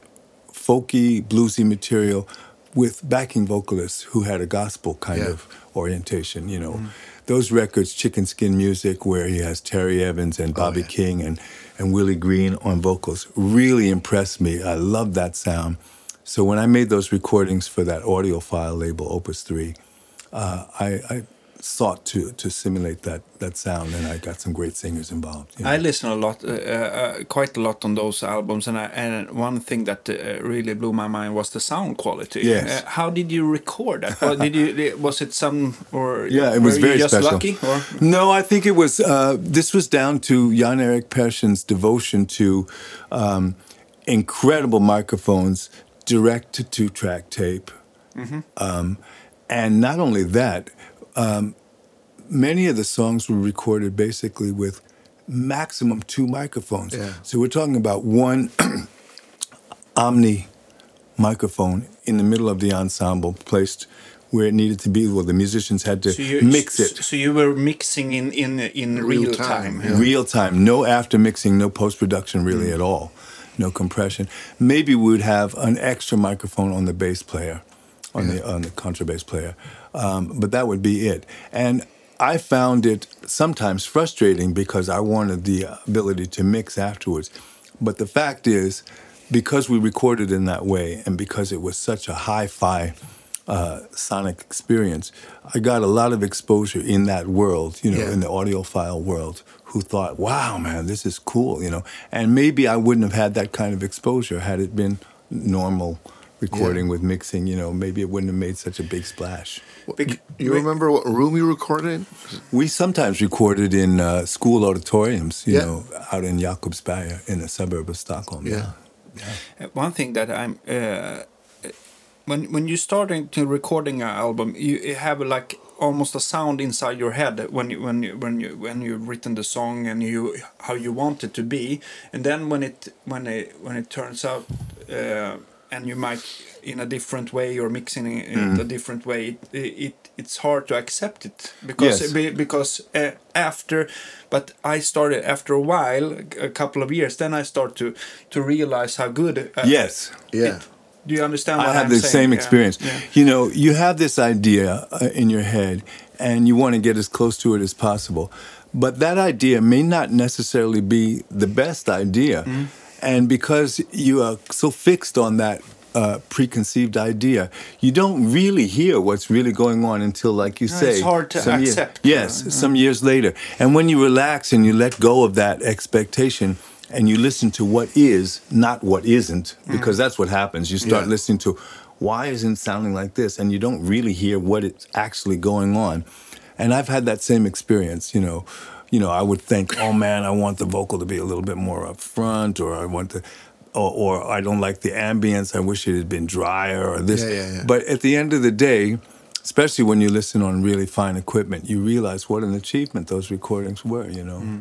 folky, bluesy material with backing vocalists who had a gospel kind Yeah. of orientation. You know, those records, Chicken Skin Music, where he has Terry Evans and Bobby yeah. King and and Willie Green on vocals, really impressed me. I love that sound. So when I made those recordings for that audiophile label, Opus Three, uh, I, I sought to to simulate that that sound, and I got some great singers involved. you know. I listen a lot, uh, uh, quite a lot on those albums, and I, and one thing that uh, really blew my mind was the sound quality. Yes. Uh, how did you record that? Well, did you? Was it some or? Yeah, it was were very you just special. lucky or? No, I think it was. Uh, this was down to Jan Erik Persson's devotion to um, incredible microphones, direct to two track tape, um, and not only that, um, many of the songs were recorded basically with maximum two microphones. Yeah. So we're talking about one omni microphone in the middle of the ensemble, placed where it needed to be. Well, the musicians had to So you mix it. So you were mixing in in in real, Real time. time, yeah. real time, no after mixing, no post production really at all, no compression. Maybe we would have an extra microphone on the bass player, on the on the contrabass player, um, but that would be it. And I found it sometimes frustrating because I wanted the ability to mix afterwards. But the fact is, because we recorded in that way, and because it was such a hi-fi uh, sonic experience, I got a lot of exposure in that world, you know, Yeah. in the audiophile world, who thought, wow, man, this is cool, you know. And maybe I wouldn't have had that kind of exposure had it been normal recording with mixing, you know, maybe it wouldn't have made such a big splash. Bec- You remember what room you recorded in? We sometimes recorded in uh, school auditoriums, you Yeah. know, out in Jakobsberg in a suburb of Stockholm. Yeah. Uh, One thing that I'm uh, when when you're starting to recording an album, you you have like almost a sound inside your head when you when you when you when you've written the song and you how you want it to be, and then when it when it when it turns out uh, and you might in a different way or mixing it in a different way, it, it it's hard to accept it because Yes. be- because uh, after but I started after a while a couple of years then I start to to realize how good uh, Yes. Yeah. do you understand what I have am the saying? same Yeah. experience. Yeah. You know, you have this idea uh, in your head and you want to get as close to it as possible. But that idea may not necessarily be the best idea. Mm-hmm. And because you are so fixed on that uh, preconceived idea, you don't really hear what's really going on until, like you No, say, it's hard to some year- accept. yes, some years later. And when you relax and you let go of that expectation and you listen to what is, not what isn't, because that's what happens. You start Yeah. listening to why isn't it sounding like this, and you don't really hear what it's actually going on. And I've had that same experience, you know. You know, I would think, oh man, I want the vocal to be a little bit more up front, or I want to, or, or I don't like the ambience. I wish it had been drier, or this. Yeah, yeah, yeah. But at the end of the day, especially when you listen on really fine equipment, you realize what an achievement those recordings were. You know. Mm-hmm.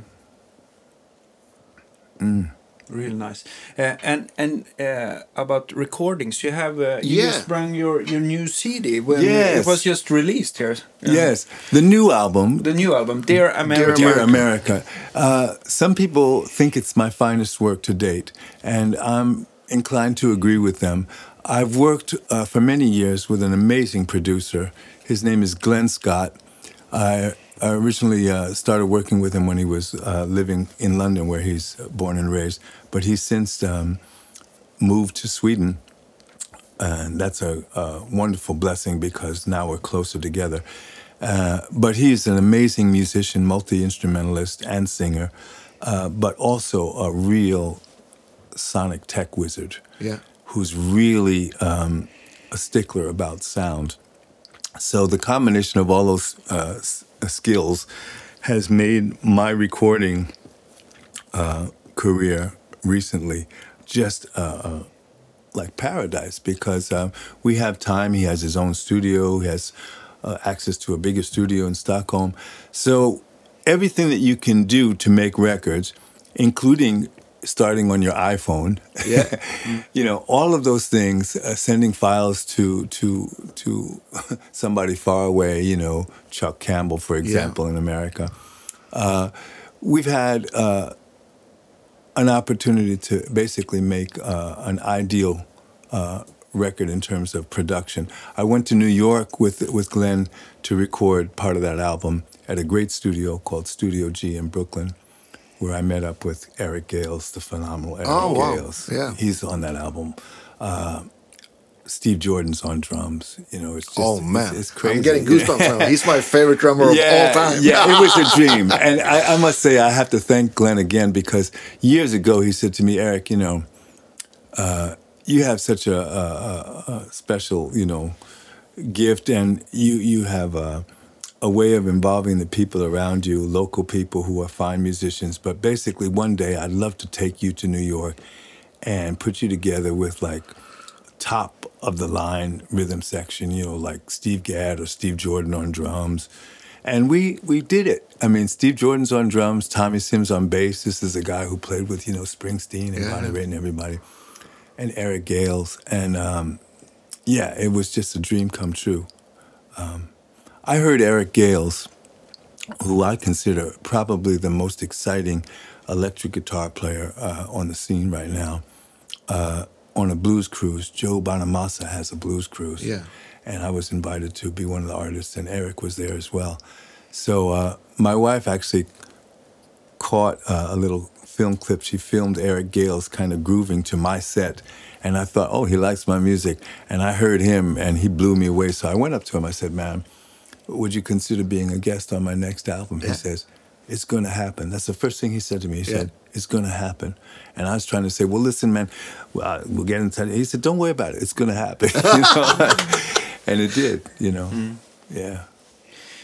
Mm. Really nice. Uh, and and uh, about recordings, you have uh, you Yeah. just brought your your new CD when Yes. it was just released here. Yes, the new album, The new album, Dear America. Dear America. Uh, some people think it's my finest work to date, and I'm inclined to agree with them. I've worked uh, for many years with an amazing producer. His name is Glenn Scott. I I originally uh, started working with him when he was uh, living in London, where he's born and raised, but he's since um, moved to Sweden and that's a, a wonderful blessing because now we're closer together. Uh, but he's an amazing musician, multi instrumentalist, and singer, uh, but also a real sonic tech wizard Yeah. who's really um, a stickler about sound. So the combination of all those uh, skills has made my recording uh, career recently just uh, uh, like paradise because um, we have time. He has his own studio. He has uh, access to a bigger studio in Stockholm. So everything that you can do to make records, including starting on your iPhone. Yeah. you know, all of those things, uh, sending files to to to somebody far away. You know, Chuck Campbell, for example, in America. Uh, we've had uh, an opportunity to basically make uh, an ideal uh, record in terms of production. I went to New York with with Glenn to record part of that album at a great studio called Studio G in Brooklyn, where I met up with Eric Gales, the phenomenal Eric Oh, wow. Gales. Yeah. he's on that album. Uh, Steve Jordan's on drums. You know, it's just oh man, it's, crazy. I'm getting goosebumps now. He's my favorite drummer of all time. yeah, it was a dream. And I, I must say, I have to thank Glenn again because years ago he said to me, Eric, you know, uh, you have such a, a, a, a special, you know, gift, and you you have a, a way of involving the people around you, local people who are fine musicians. But basically, one day I'd love to take you to New York and put you together with like top of the line rhythm section, you know, like Steve Gadd or Steve Jordan on drums. And we we did it. I mean, Steve Jordan's on drums, Tommy Sims on bass. This is a guy who played with, you know, Springsteen and Yeah. Bonnie Raitt and everybody. And Eric Gales. And um, yeah, it was just a dream come true. Um, I heard Eric Gales, who I consider probably the most exciting electric guitar player uh, on the scene right now, uh, on a blues cruise. Joe Bonamassa has a blues cruise. Yeah. And I was invited to be one of the artists, and Eric was there as well. So uh, my wife actually caught uh, a little film clip. She filmed Eric Gales kind of grooving to my set. And I thought, oh, he likes my music. And I heard him, and he blew me away. So I went up to him. I said, man, would you consider being a guest on my next album? He says, it's going to happen. That's the first thing he said to me. He Yeah. said, it's going to happen. And I was trying to say, well, listen, man, well, uh, we'll get into it. He said, don't worry about it. It's going to happen. You know? and it did, you know. Yeah.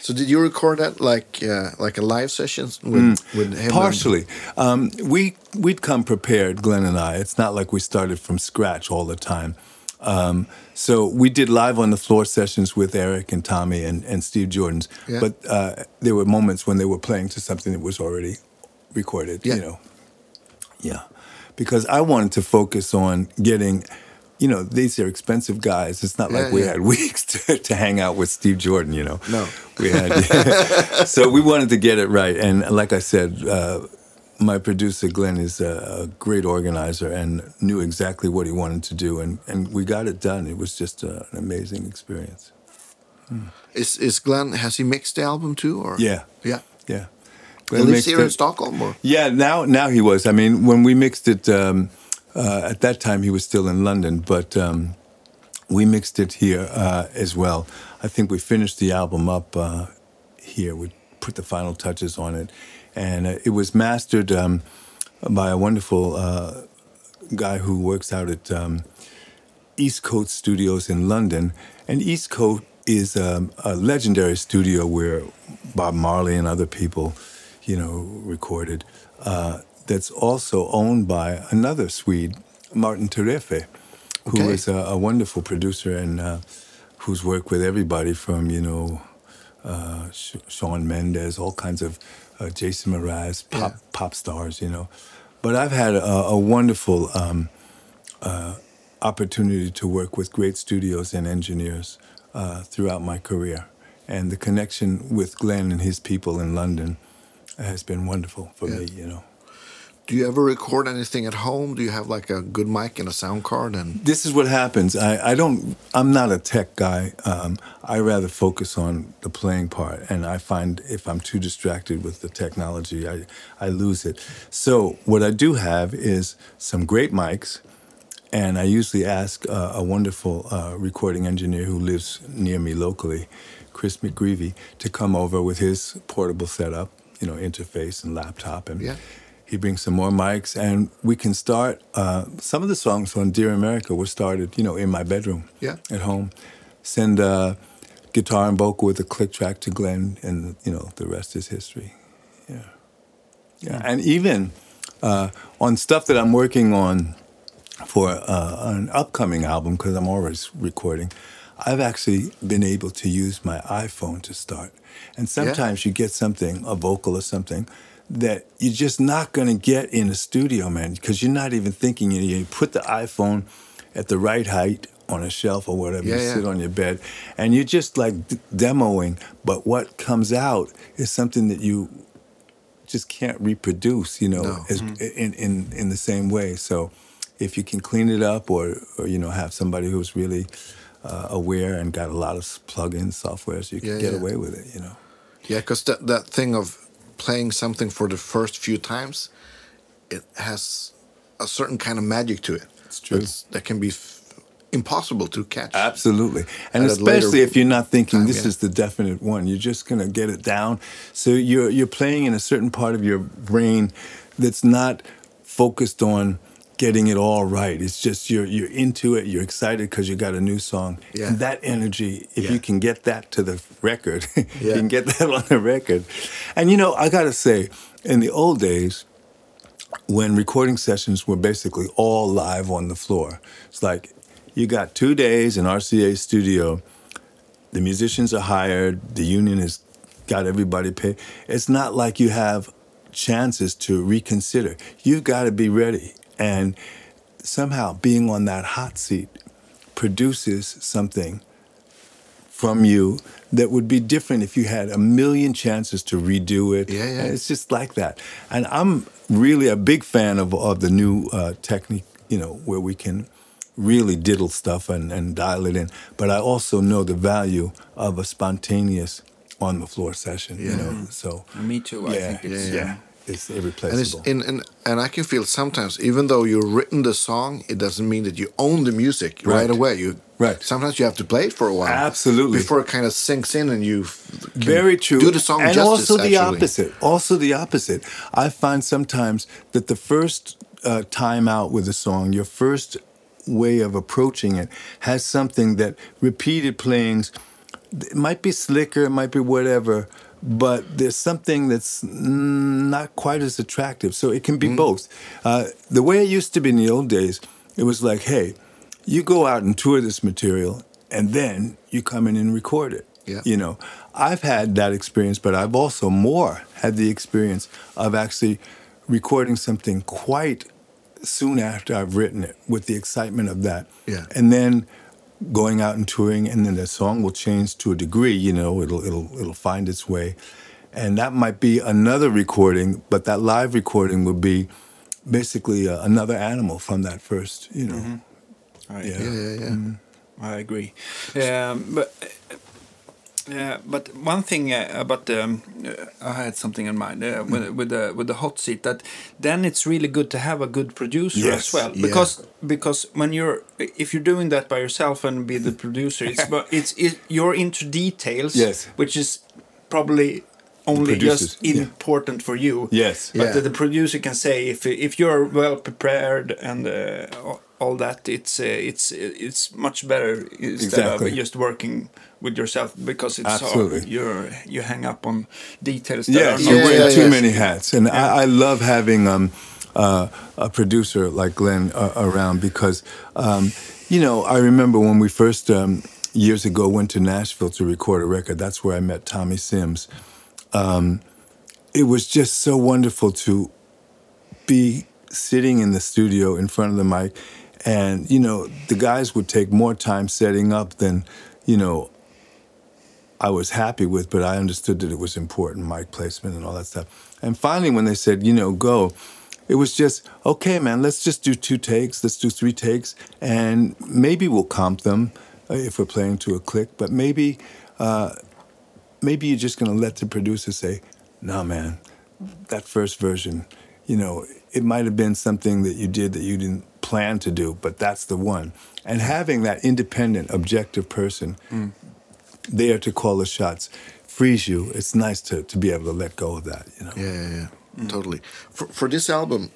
So did you record that like uh, like a live session with with him? Partially. Um, we, we'd come prepared, Glenn and I. It's not like we started from scratch all the time. Um, so we did live on the floor sessions with Eric and Tommy and, and Steve Jordan's. Yeah. But uh, there were moments when they were playing to something that was already recorded, Yeah. you know. Yeah. Because I wanted to focus on getting, you know, these are expensive guys. It's not Yeah, like we had weeks to, to hang out with Steve Jordan, you know. No. We had, so we wanted to get it right. And like I said, uh, my producer Glenn is a, a great organizer and knew exactly what he wanted to do, and, and we got it done. It was just uh, an amazing experience. Is is Glenn has he mixed the album too or Yeah, yeah yeah. he Glenn lives mixed here in Stockholm or Yeah, now now he was. I mean, when we mixed it um, uh, at that time, he was still in London, but um, we mixed it here uh, as well. I think we finished the album up uh, here. We put the final touches on it, and uh, it was mastered um, by a wonderful uh, guy who works out at um, East Coast Studios in London. And East Coast is um, a legendary studio where Bob Marley and other people, you know, recorded. Uh, that's also owned by another Swede, Martin Terefe, who Okay. is a, a wonderful producer and uh, who's worked with everybody from, you know, uh, Shawn Mendes, all kinds of uh, Jason Mraz, pop Yeah. pop stars, you know. But I've had a, a wonderful um, uh, opportunity to work with great studios and engineers uh, throughout my career, and the connection with Glenn and his people in London has been wonderful for Yeah. me. You know. Do you ever record anything at home? Do you have like a good mic and a sound card and this is what happens. I, I don't. I'm not a tech guy. Um, I rather focus on the playing part, and I find if I'm too distracted with the technology, I I lose it. So what I do have is some great mics, and I usually ask uh, a wonderful uh, recording engineer who lives near me locally, Chris McGreevy, to come over with his portable setup, you know, interface and laptop, and Yeah. He brings some more mics, and we can start. Uh, some of the songs on Dear America were started, you know, in my bedroom, Yeah. at home. Send uh, guitar and vocal with a click track to Glenn, and you know, the rest is history. Yeah, yeah, and even uh, on stuff that I'm working on for uh, an upcoming album, because I'm always recording. I've actually been able to use my iPhone to start. And sometimes you get something, a vocal or something, that you're just not going to get in a studio, man, because you're not even thinking. You, you put the iPhone at the right height on a shelf or whatever. Yeah, you yeah. sit on your bed, and you're just like d- demoing. But what comes out is something that you just can't reproduce. You know, No. as, in in in the same way. So, if you can clean it up, or or you know, have somebody who's really uh, aware and got a lot of plug-in softwares, you can Yeah, get away with it. You know. Yeah, because that that thing of playing something for the first few times, it has a certain kind of magic to it. It's true. That can be f- impossible to catch. Absolutely. And especially if you're not thinking time, this yeah. is the definite one. You're just going to get it down. So you're you're playing in a certain part of your brain that's not focused on getting it all right. It's just you're you're into it, you're excited because you got a new song. Yeah. And that energy, if Yeah. you can get that to the record, you can get that on the record. And you know, I got to say, in the old days, when recording sessions were basically all live on the floor. It's like you got two days in RCA studio. The musicians are hired. The union has got everybody paid. It's not like you have chances to reconsider. You've got to be ready. And somehow being on that hot seat produces something from you that would be different if you had a million chances to redo it. Yeah, yeah. And it's just like that. And I'm really a big fan of, of the new uh, technique, you know, where we can really diddle stuff and, and dial it in. But I also know the value of a spontaneous on the floor session, you know. So Me too. I yeah, think it's yeah, yeah. It's and it's irreplaceable. in and and I can feel sometimes even though you've written the song, it doesn't mean that you own the music right, Right. away. You Right. Sometimes you have to play it for a while, Absolutely. before it kind of sinks in and you Very true. Do the song and justice. also the actually. opposite. Also the opposite. I find sometimes that the first uh, time out with a song, your first way of approaching it, has something that repeated playings. It might be slicker, it might be whatever, but there's something that's mm, not quite as attractive. So it can be both. Uh, the way it used to be in the old days, it was like, hey, you go out and tour this material, and then you come in and record it. Yeah. You know, I've had that experience, but I've also more had the experience of actually recording something quite soon after I've written it with the excitement of that. Yeah. And then going out and touring and then the song will change to a degree, you know, it'll it'll it'll find its way. And that might be another recording, but that live recording would be basically uh, another animal from that first, you know. Right. Yeah. Yeah, yeah, yeah. I agree. Um, but uh, but one thing uh, about um, uh, I had something in mind uh, with, with the with the hot seat that then it's really good to have a good producer Yes, as well yeah. because because when you're if you're doing that by yourself and be the producer it's but it's it, you're into details Yes. which is probably only just yeah. important for you Yes. but Yeah. the, the producer can say if if you're well prepared and uh, all that it's uh, it's it's much better instead Exactly. of just working with yourself because it's so Absolutely. you're you hang up on details that Yes, are you not Yeah, wear yeah, too yeah. many hats, and I, I love having um, uh, a producer like Glenn uh, around because, um, you know, I remember when we first um, years ago went to Nashville to record a record. That's where I met Tommy Sims. Um, it was just so wonderful to be sitting in the studio in front of the mic, and you know, the guys would take more time setting up than, you know, I was happy with, but I understood that it was important, mic placement and all that stuff. And finally, when they said, you know, go, it was just, okay, man, let's just do two takes, let's do three takes, and maybe we'll comp them uh, if we're playing to a click, but maybe, uh, maybe you're just gonna let the producer say, no, man, that first version, you know, it might have been something that you did that you didn't plan to do, but that's the one. And having that independent, objective person there to call the shots frees you. It's nice to, to be able to let go of that, you know. Yeah, yeah, yeah. totally. For for this album,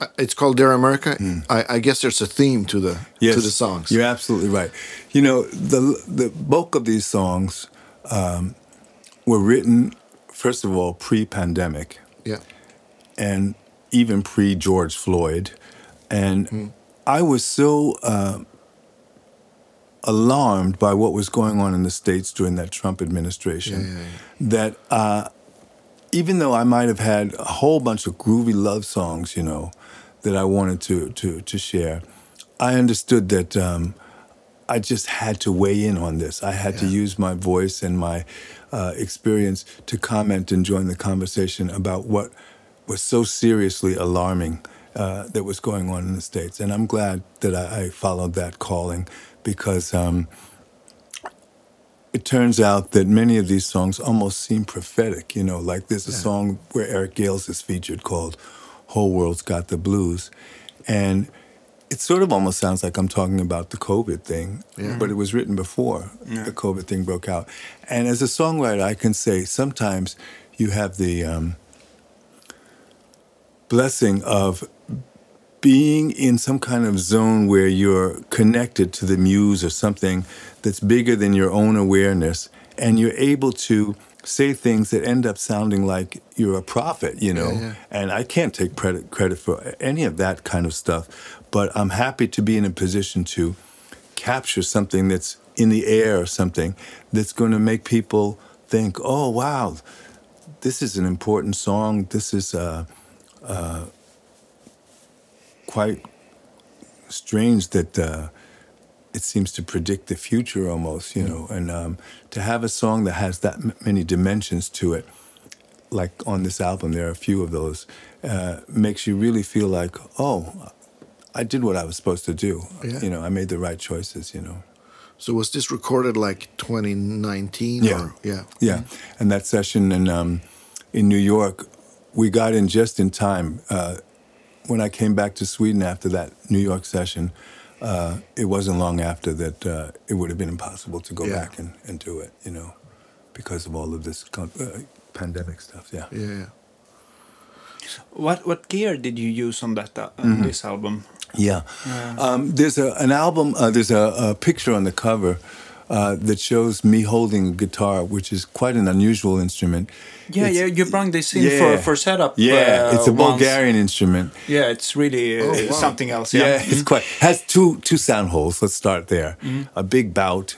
uh, it's called Dear America. I, I guess there's a theme to the Yes, to the songs. You're absolutely right. You know, the the bulk of these songs um, were written, first of all, pre-pandemic. yeah, and even pre George Floyd. And I was so uh, alarmed by what was going on in the States during that Trump administration Yeah, yeah, that uh, even though I might have had a whole bunch of groovy love songs, you know, that I wanted to to to share, I understood that um, I just had to weigh in on this. I had to use my voice and my uh, experience to comment and join the conversation about what was so seriously alarming uh, that was going on in the states. And I'm glad that I, I followed that calling because. Um, it turns out that many of these songs almost seem prophetic. You know, like there's a song where Eric Gales is featured called "Whole World's Got the Blues," and it sort of almost sounds like I'm talking about the COVID thing, but it was written before the COVID thing broke out. And as a songwriter, I can say sometimes you have the um, blessing of being in some kind of zone where you're connected to the muse or something that's bigger than your own awareness, and you're able to say things that end up sounding like you're a prophet, you know. yeah. And I can't take credit credit for any of that kind of stuff, but I'm happy to be in a position to capture something that's in the air or something that's going to make people think, "Oh, wow, this is an important song. This is uh, uh, quite strange that uh, it seems to predict the future almost, you know. And um, to have a song that has that m- many dimensions to it, like on this album, there are a few of those, uh, makes you really feel like, oh, I did what I was supposed to do. Yeah. You know, I made the right choices, you know. So was this recorded like 2019? Yeah. Or, yeah. Yeah, and that session in um, in New York, we got in just in time. Uh, when I came back to Sweden after that New York session, uh, it wasn't long after that uh, it would have been impossible to go Yeah. back and, and do it, you know, because of all of this con- uh, pandemic stuff. Yeah. Yeah. yeah. What what gear did you use on that uh, on this album? Yeah. Um, there's a, an album, uh, there's a, a picture on the cover uh, that shows me holding a guitar, which is quite an unusual instrument. Yeah, It's- yeah, you brought this in yeah. for for setup. Yeah, uh, it's a once. Bulgarian instrument. Yeah, it's really uh, Oh, wow. something else. Yeah, Yeah, it's quite has two two sound holes. Let's start there. Mm-hmm. A big bout,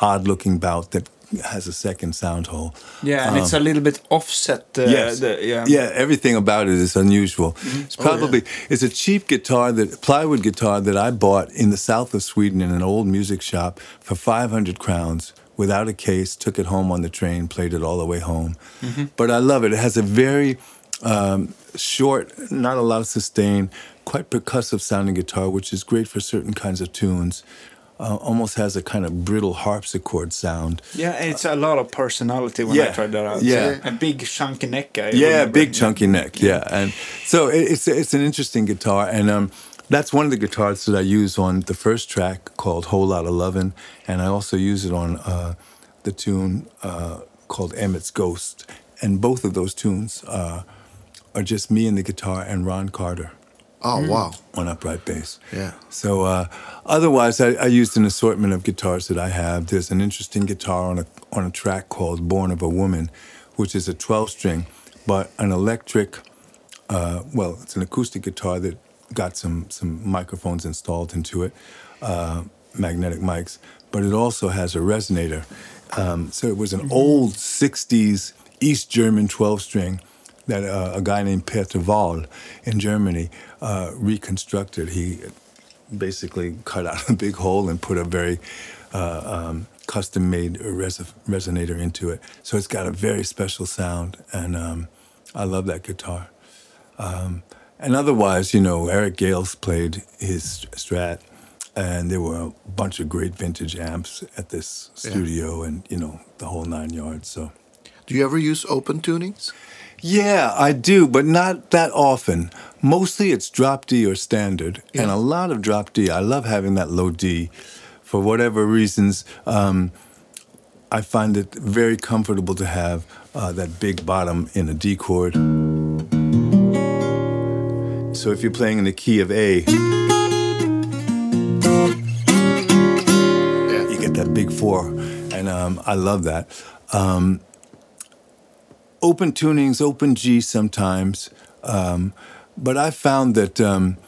odd looking bout that has a second sound hole. yeah, and it's a little bit offset. Uh, Um, Yes. the, yeah, yeah, everything about it is unusual. Mm-hmm. It's probably it's a cheap guitar that plywood guitar that I bought in the south of Sweden in an old music shop for 500 crowns without a case, took it home on the train, played it all the way home. Mm-hmm. But I love it. It has a very um, short, not a lot of sustain, quite percussive sounding guitar, which is great for certain kinds of tunes. Uh, almost has a kind of brittle harpsichord sound. Yeah, it's a lot of personality when I tried that out. yeah. a big chunky neck. I Yeah, remember. big chunky neck. Yeah, and so it, it's it's an interesting guitar, and um, that's one of the guitars that I use on the first track called "Whole Lot of Lovin'," and I also use it on uh, the tune uh, called "Emmett's Ghost," and both of those tunes uh, are just me and the guitar and Ron Carter Oh, wow. on upright bass. Yeah. So uh, otherwise, I, I used an assortment of guitars that I have. There's an interesting guitar on a on a track called "Born of a Woman," which is a 12 string, but an electric. Uh, well, it's an acoustic guitar that got some some microphones installed into it, uh, magnetic mics, but it also has a resonator. Um, so it was an old '60s East German 12 string that uh, a guy named Peter Wahl in Germany uh, reconstructed. He basically cut out a big hole and put a very uh, um, custom-made res- resonator into it. So it's got a very special sound, and um, I love that guitar. Um, and otherwise, you know, Eric Gales played his Strat, and there were a bunch of great vintage amps at this studio, and you know, the whole nine yards. So. Do you ever use open tunings? Yeah, I do, but not that often. Mostly it's drop D or standard, and a lot of drop D. I love having that low D. For whatever reasons, um, I find it very comfortable to have uh, that big bottom in a D chord. So if you're playing in the key of A, you get that big four, and um, I love that. Um, open tunings, open G sometimes, um, but I found that um,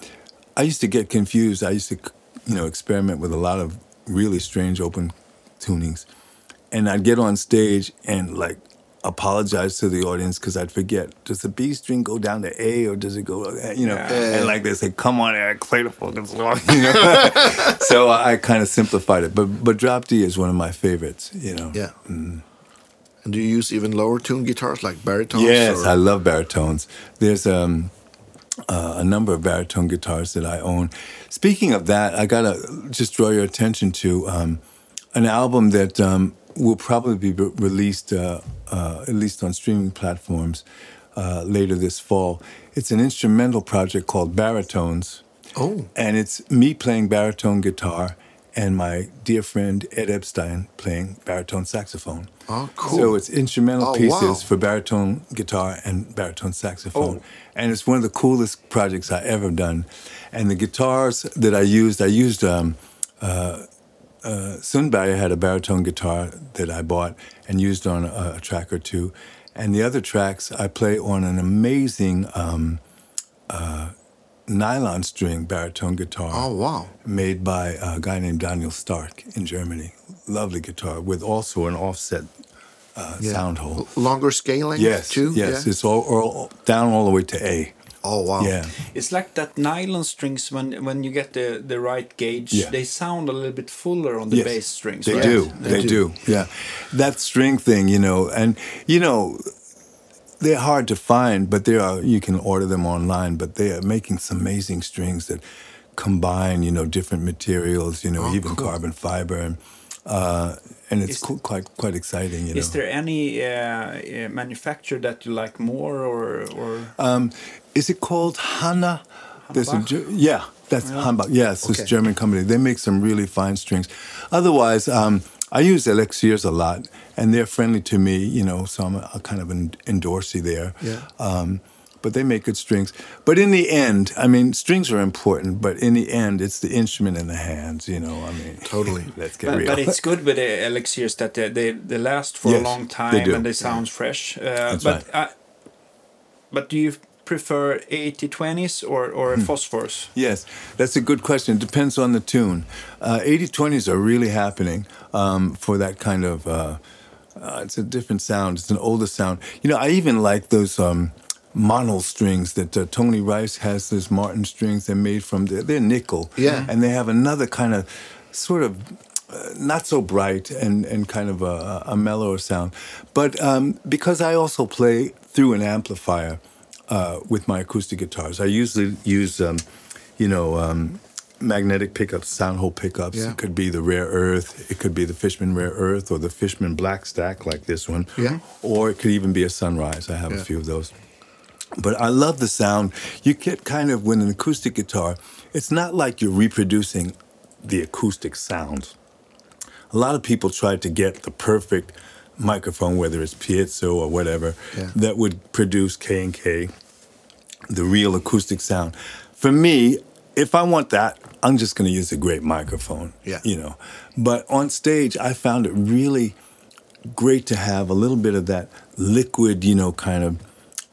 I used to get confused. I used to, you know, experiment with a lot of really strange open tunings, and I'd get on stage and like apologize to the audience because I'd forget. Does the B string go down to A or does it go? You know, Yeah. and like they say, "Come on, Eric, play the fucking song." You know. so I kind of simplified it, but but drop D is one of my favorites. You know. Yeah. And do you use even lower tune guitars like baritones? Yes, or- I love baritones. There's um, uh, a number of baritone guitars that I own. Speaking of that, I gotta just draw your attention to um, an album that um, will probably be re- released, uh, uh, at least on streaming platforms, uh, later this fall. It's an instrumental project called Baritones. Oh. And it's me playing baritone guitar and my dear friend Ed Epstein playing baritone saxophone. Oh, cool. So it's instrumental Oh, pieces wow. for baritone guitar and baritone saxophone. Oh. And it's one of the coolest projects I ever done. And the guitars that I used, I used um, uh, uh, had a baritone guitar that I bought and used on a, a track or two. And the other tracks I play on an amazing um, uh, nylon string baritone guitar Oh, wow. made by a guy named Daniel Stark in Germany. Lovely guitar with also an offset uh, Yeah. sound hole. Longer scaling Yes, too? yes, Yeah? it's all, all down all the way to A. Oh, wow. Yeah, It's like that nylon strings when when you get the the right gauge, Yeah. they sound a little bit fuller on the Yes, bass strings. They right? do. They They, do. do. Yeah. That string thing, you know, and you know, they're hard to find, but they are. You can order them online, but they are making some amazing strings that combine, you know, different materials. You know, Oh, even cool. carbon fiber, and uh, and it's Is- quite quite exciting. You know. Is there any uh, uh, manufacturer that you like more, or or Um, is it called Hanna? There's a yeah, that's Hannabach. Yes, Okay. this German company. They make some really fine strings. Otherwise, um, I use Elixirs a lot, and they're friendly to me. You know, so I'm a, a kind of an endorsee there. Yeah. Um, but they make good strings. But in the end, I mean, strings are important. But in the end, it's the instrument in the hands. You know, I mean, Totally. let's get but, real. but it's good with the elixirs that they they, they last for a long time do. and they sound fresh. Uh, That's but right. uh, but do you prefer 80-20s or or Hmm. phosphors? Yes, that's a good question. It depends on the tune. Uh, 80-20s are really happening um, for that kind of. Uh, uh, it's a different sound. It's an older sound. You know, I even like those um, mono strings that uh, Tony Rice has. Those Martin strings. They're made from. They're, they're nickel. Yeah. And they have another kind of, sort of, uh, not so bright and and kind of a, a mellower sound. But um, because I also play through an amplifier uh, with my acoustic guitars. I usually use, um, you know, um, magnetic pickups, sound hole pickups. Yeah. It could be the Rare Earth, it could be the Fishman Rare Earth, or the Fishman Black Stack, like this one. Yeah. Or it could even be a Sunrise. I have Yeah. a few of those. But I love the sound. You get kind of with an acoustic guitar, it's not like you're reproducing the acoustic sounds. A lot of people try to get the perfect microphone, whether it's piezo or whatever, Yeah. that would produce K and K, the real acoustic sound. For me, if I want that, I'm just going to use a great microphone. Yeah. You know, but on stage, I found it really great to have a little bit of that liquid, you know, kind of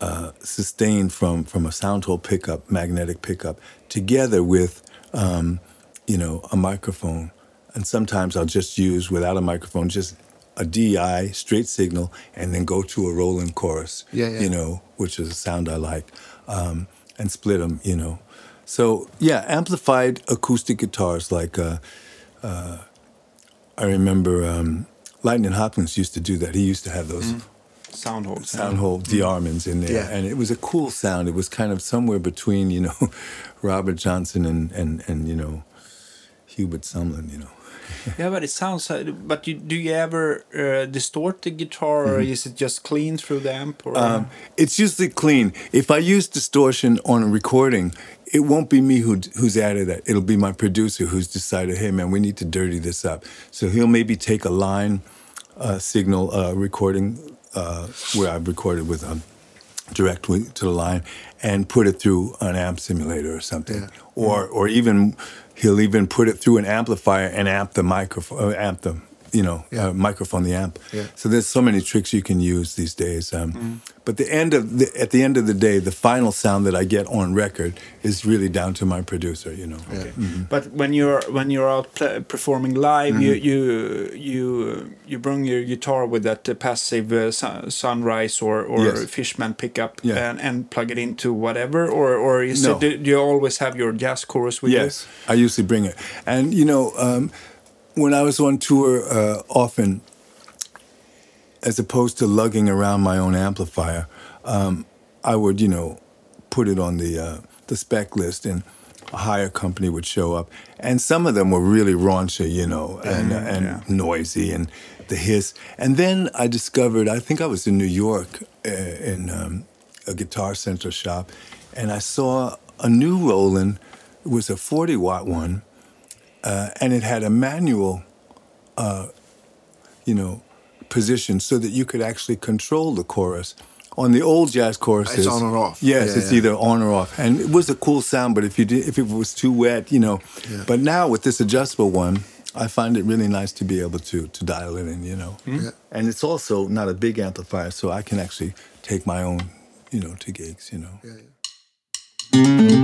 uh, sustained from from a sound hole pickup, magnetic pickup, together with, um, you know, a microphone. And sometimes I'll just use without a microphone, just a DI straight signal, and then go to a rolling chorus. Yeah, yeah. You know, which is a sound I like, um, and split them. You know, so yeah, amplified acoustic guitars like. Uh, uh, I remember um, Lightning Hopkins used to do that. He used to have those Sound holes. sound hole DeArmonds in there, Yeah. and it was a cool sound. It was kind of somewhere between, you know, Robert Johnson and and and you know, Hubert Sumlin. You know, Yeah, but it sounds. Uh, but you, do you ever uh, distort the guitar, or is it just clean through the amp? Or um, it's usually clean. If I use distortion on a recording, it won't be me who who's added that. It'll be my producer who's decided, hey man, we need to dirty this up. So he'll maybe take a line uh, signal uh, recording uh, where I've recorded with a direct wi- to the line and put it through an amp simulator or something, Yeah. or or even he'll even put it through an amplifier and amp the microphone, uh, amp the you know, Yeah. uh, microphone, the amp. Yeah. So there's so many tricks you can use these days. Um, But the end of the, at the end of the day, the final sound that I get on record is really down to my producer. You know. But when you're when you're out pla performing live, you you you you bring your guitar with that uh, passive uh, sun, sunrise or or Yes. Fishman pickup Yeah. and and plug it into whatever, or or is No. it, do do you always have your jazz chorus with you? Yes, I usually bring it. And you know, um, when I was on tour, uh, often, as opposed to lugging around my own amplifier, um, I would, you know, put it on the uh, the spec list, and a hire company would show up, and some of them were really raunchy, you know, and uh, and yeah. noisy, and the hiss. And then I discovered, I think I was in New York uh, in um, a Guitar Center shop, and I saw a new Roland. It was a 40 watt one, uh, and it had a manual, uh, you know, position so that you could actually control the chorus. On the old jazz choruses, it's on or off. Yes, Yeah, it's yeah. either on or off, and it was a cool sound. But if you did, if it was too wet, you know. Yeah. But now with this adjustable one, I find it really nice to be able to to dial it in, you know. Yeah. And it's also not a big amplifier, so I can actually take my own, you know, to gigs, you know.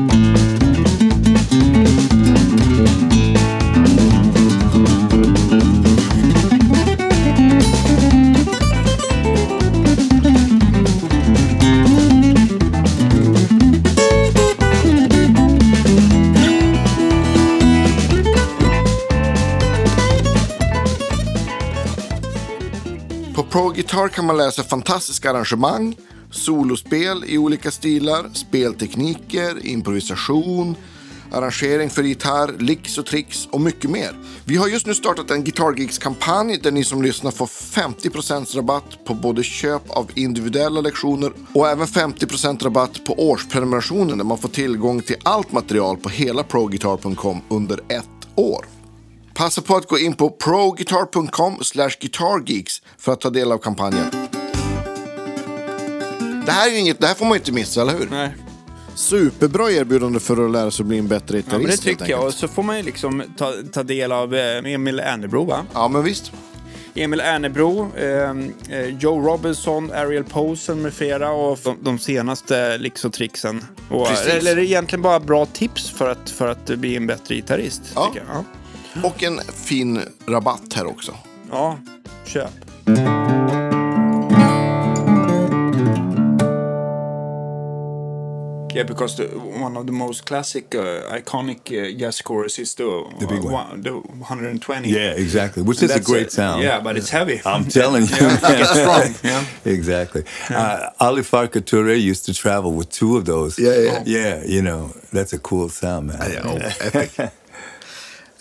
Pro Guitar kan man läsa fantastiska arrangemang, solospel i olika stilar, speltekniker, improvisation, arrangering för gitarr, licks och tricks och mycket mer. Vi har just nu startat en Guitar Geeks-kampanj där ni som lyssnar får 50% rabatt på både köp av individuella lektioner och även 50% rabatt på årsprenumerationen där man får tillgång till allt material på hela proguitar.com under ett år. Passa på att gå in på proguitar.com guitargeeks för att ta del av kampanjen. Det här, är inget, det här får man inte missa, eller hur? Nej. Superbra erbjudande för att lära sig att bli en bättre gitarrist. Ja, men det tycker jag. Och så får man ju liksom ta, ta del av eh, Emil Ernebro, va? Ja, men visst. Emil Ernebro, eh, eh, Joe Robinson, Ariel Posen med flera och de, de senaste licks och tricksen. Och, eller egentligen bara bra tips för att, för att bli en bättre gitarrist. Ja. Ja. Och en fin rabatt här också. ja, köp. Yeah, because the, one of the most classic, uh, iconic uh, jazz chorus is the, The big one. one- the 120. Yeah, exactly. Which And is a that's great sound. Yeah, but it's heavy. I'm telling you. It's strong. Yeah. Exactly. Uh, Ali Farka Toure used to travel with two of those. Yeah, yeah. Yeah, you know, that's a cool sound, man. epic.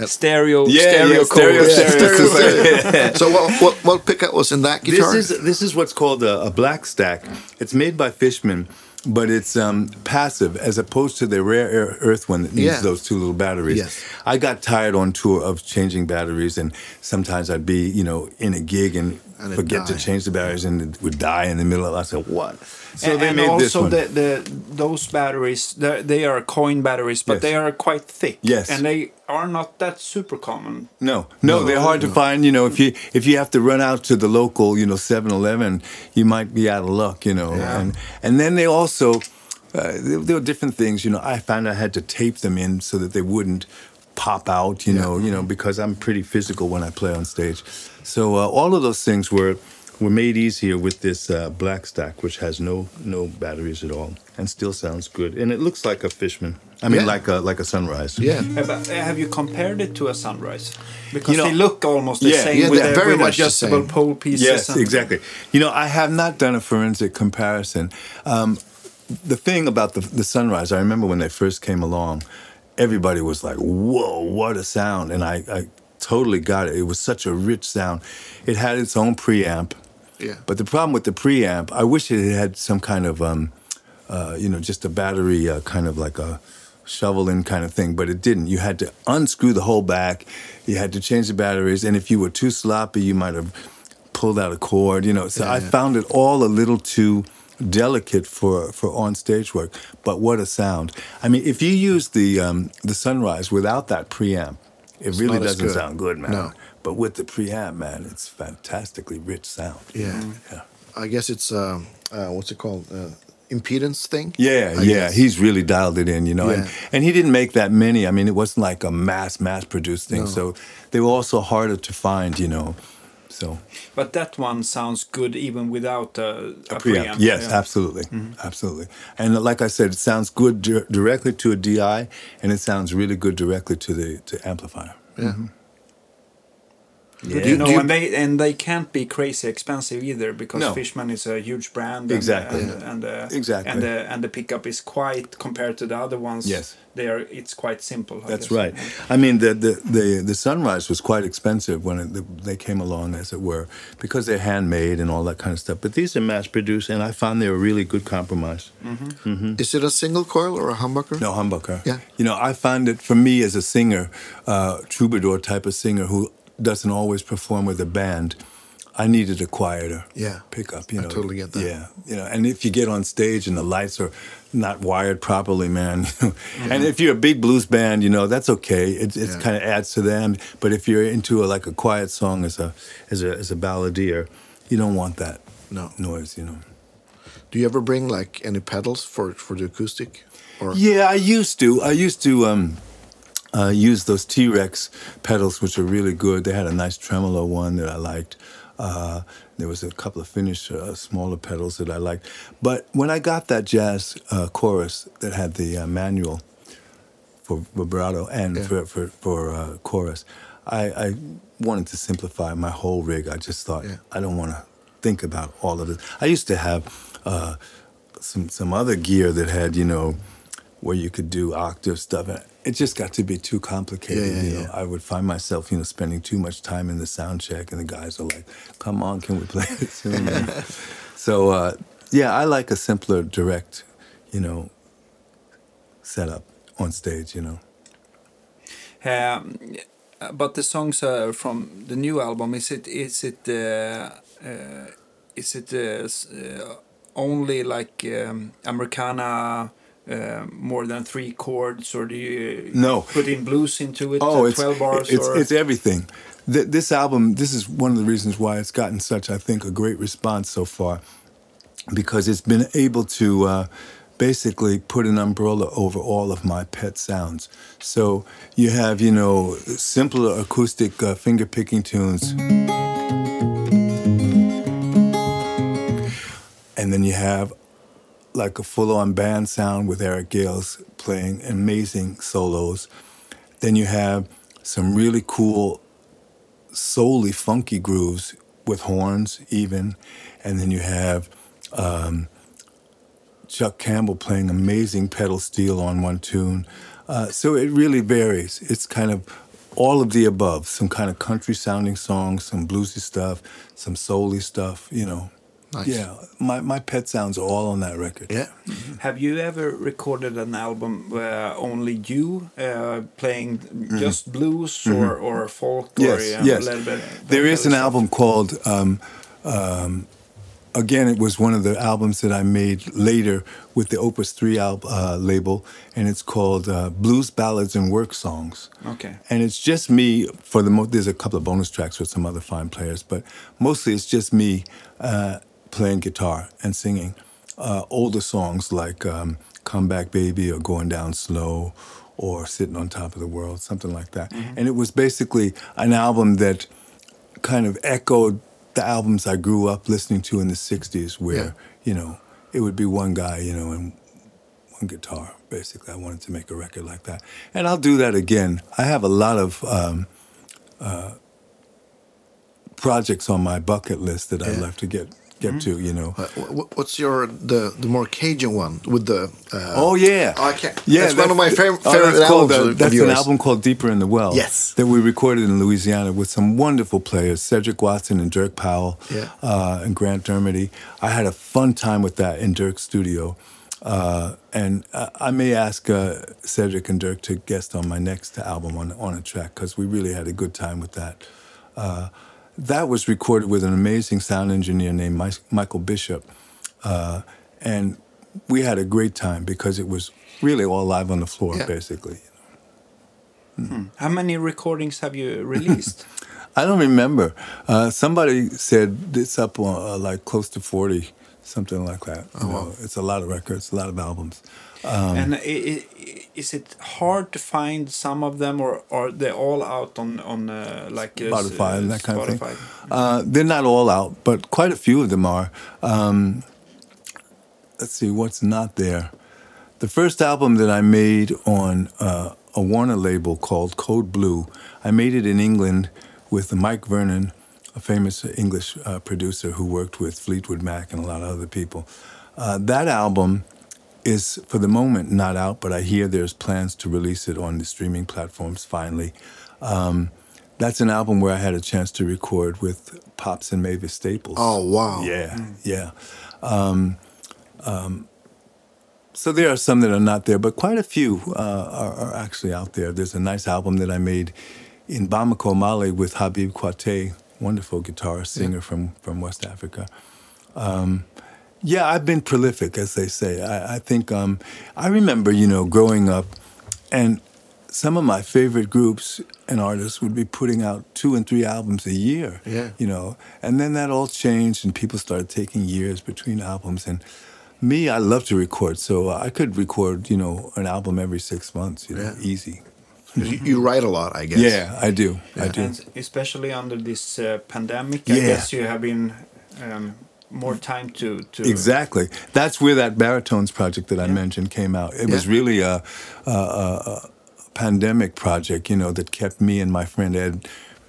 Stereo, Yeah, stereo, yeah, stereo, chorus. stereo. Stereo. so what, what, what pickup was in that guitar? This is this is what's called a, a black stack. It's made by Fishman, but it's um, passive as opposed to the rare ear- earth one that needs Yeah. those two little batteries. Yes. I got tired on tour of changing batteries, and sometimes I'd be you know in a gig and, And forget to change the batteries, and it would die in the middle of. I said, what? So and, they and made this also one. the, the those batteries, they're- coin batteries, but Yes. they are quite thick. Yes. and they are not that super common. No, no, they're hard to find. You know, if you if you have to run out to the local, you know, 7-Eleven, you might be out of luck. You know, and and then they also uh, there, were different things. You know, I found I had to tape them in so that they wouldn't pop out. You know, you know, because I'm pretty physical when I play on stage. So uh, all of those things were were made easier with this uh, black stack, which has no no batteries at all, and still sounds good. And it looks like a Fishman. I mean, Yeah. like a like a Sunrise. Yeah. Uh, uh, have you compared it to a sunrise? Because You know- they look almost the Yeah, same yeah, with, they're the, very with much the adjustable same. pole pieces. Yes, and- exactly. You know, I have not done a forensic comparison. Um, the thing about the, the sunrise, I remember when they first came along, everybody was like, "Whoa, what a sound!" And I, I totally got it. It was such a rich sound. It had its own preamp. Yeah. But the problem with the preamp, I wish it had some kind of, um, uh, you know, just a battery, uh, kind of like a shovel in kind of thing. But it didn't. You had to unscrew the whole back. You had to change the batteries, and if you were too sloppy, you might have pulled out a cord. You know, so I found it all a little too delicate for for on stage work. But what a sound! I mean, if you use the um, the Sunrise without that preamp, it really doesn't good. sound good, man. No. But with the preamp, man, it's fantastically rich sound. Yeah. Yeah. I guess it's um, uh, what's it called? Uh, impedance thing. Yeah, I yeah, guess. he's really dialed it in, you know. And, Yeah. and he didn't make that many. I mean, it wasn't like a mass, mass produced thing. No. So they were also harder to find, you know. So But that one sounds good even without uh, a, a preamp. preamp, yes, Yeah. absolutely, absolutely. And uh, like I said, it sounds good di- directly to a DI, and it sounds really good directly to the to amplifier. Yeah. Yeah. Do you- no, do you- and they and they can't be crazy expensive either because No. Fishman is a huge brand. And, Exactly. and and, uh, Exactly. and the and the pickup is quite compared to the other ones. Yes. they are. It's quite simple. I That's guess. right. I mean, the the the, the Sunrise was quite expensive when it, the, they came along, as it were, because they're handmade and all that kind of stuff. But these are mass produced, and I found they were a really good compromise. Mm-hmm. Is it a single coil or a humbucker? No humbucker. Yeah. You know, I find that for me as a singer, uh, troubadour type of singer who doesn't always perform with a band, I needed a quieter Yeah. pickup. You I totally get that. Yeah, you know, and if you get on stage and the lights are not wired properly, man, and if you're a big blues band, you know that's okay. It, it Yeah. kind of adds to them. But if you're into a, like a quiet song as a as a as a balladeer, you don't want that No. noise. You know. Do you ever bring like any pedals for for the acoustic? Or Yeah, I used to. I used to um, uh, use those T Rex pedals, which are really good. They had a nice tremolo one that I liked. Uh, there was a couple of Finnish uh, smaller pedals that I liked. But when I got that jazz uh, chorus that had the uh, manual for vibrato and Yeah. for for, for uh, chorus, I, I wanted to simplify my whole rig. I just thought Yeah. I don't want to think about all of this. I used to have uh, some some other gear that had you know where you could do octave stuff. And it just got to be too complicated. Yeah, yeah, you know, yeah. I would find myself, you know, spending too much time in the sound check, and the guys are like, "Come on, can we play it soon?" so uh, yeah, I like a simpler, direct, you know, setup on stage. You know. Um, but the songs uh, from the new album is it is it uh, uh, is it uh, uh, only like um, Americana uh, more than three chords or do you No. put in blues into it Oh, uh, it's 12 bars it's, or it's everything. Th- this album, this is one of the reasons why it's gotten such, I think, a great response so far, because it's been able to uh, basically put an umbrella over all of my pet sounds. So you have, you know, simpler acoustic uh, finger picking tunes. And then you have like a full on band sound with Eric Gales playing amazing solos. Then you have some really cool, soully funky grooves with horns, even. And then you have um, Chuck Campbell playing amazing pedal steel on one tune. Uh, so it really varies. It's kind of all of the above some kind of country sounding songs, some bluesy stuff, some soul stuff, you know. Nice. Yeah, my, my pet sounds are all on that record. Yeah. have you ever recorded an album where only you uh, playing just blues or, or folk Mm-hmm. Yes, or yes. a little bit There is an stuff? album called, um, um, again, it was one of the albums that I made later with the Opus 3 al- uh, label, and it's called uh, Blues Ballads and Work Songs. Okay. And it's just me, for the most, there's a couple of bonus tracks with some other fine players, but mostly it's just me uh, playing guitar and singing uh, older songs like um, Come Back Baby or Going Down Slow or Sitting on Top of the World, something like that. And it was basically an album that kind of echoed the albums I grew up listening to in the 60s where, Yeah. you know, it would be one guy, you know, and one guitar. Basically, I wanted to make a record like that, and I'll do that again. I have a lot of um, uh, projects on my bucket list that I'd love to get get to. You know. Uh, wh- wh- what's your the the more Cajun one with the? Uh, Oh yeah, I can't. that's one of my fav- oh, favorite that's called, albums. uh, of that's yours. an album called Deeper in the Well. Yes. that we recorded in Louisiana with some wonderful players, Cedric Watson and Dirk Powell, Yeah. uh, and Grant Dermody. I had a fun time with that in Dirk's studio. Uh, and uh, I may ask uh, Cedric and Dirk to guest on my next album on on a track because we really had a good time with that. That was recorded with an amazing sound engineer named Michael Bishop, uh, and we had a great time because it was really all live on the floor, Yeah. basically. How many recordings have you released? I don't remember. Uh, somebody said it's up on uh, like close to 40, something like that. Oh, You know, It's a lot of records, a lot of albums. Um, and i i is it hard to find some of them, or are they all out on on uh, like uh, Spotify s- and that kind Spotify? of thing. Uh, they're not all out, but quite a few of them are. Um, let's see, what's not there? The first album that I made on uh, a Warner label called Code Blue, I made it in England with Mike Vernon, a famous English uh, producer who worked with Fleetwood Mac and a lot of other people. Uh, that album is, for the moment, not out, but I hear there's plans to release it on the streaming platforms finally. Um, that's an album where I had a chance to record with Pops and Mavis Staples. Oh, wow. Yeah, yeah. Um, um, so there are some that are not there, but quite a few uh, are, are actually out there. There's a nice album that I made in Bamako, Mali, with Habib Koité, wonderful guitarist, singer from from West Africa. Um, yeah, I've been prolific, as they say. I, I think um, I remember, you know, growing up, and some of my favorite groups and artists would be putting out two and three albums a year. Yeah. You know, and then that all changed, and people started taking years between albums. And me, I love to record, so I could record, you know, an album every six months. You know, Yeah. easy. You, you write a lot, I guess. Yeah, I do. I do. And especially under this uh, pandemic, I Yeah. guess you have been um, more time to to Exactly. That's where that baritones project that I Yeah. mentioned came out. It was really a, a, a, pandemic project, you know, that kept me and my friend Ed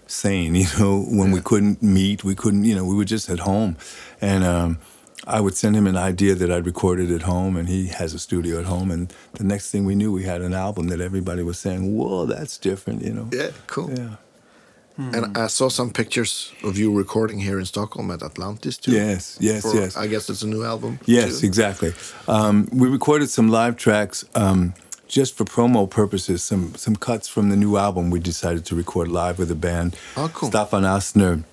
sane. You know, when we couldn't meet, we couldn't. You know, we were just at home, and um, I would send him an idea that I'd recorded at home, and he has a studio at home. And the next thing we knew, we had an album that everybody was saying, "Whoa, that's different," you know. Yeah, cool. Yeah. And I saw some pictures of you recording here in Stockholm at Atlantis too. Yes, yes, For- yes. I guess it's a new album. Yes, too. exactly. Um, we recorded some live tracks um, just for promo purposes. Some some cuts from the new album. We decided to record live with the band. Oh, cool. Staffan Astner,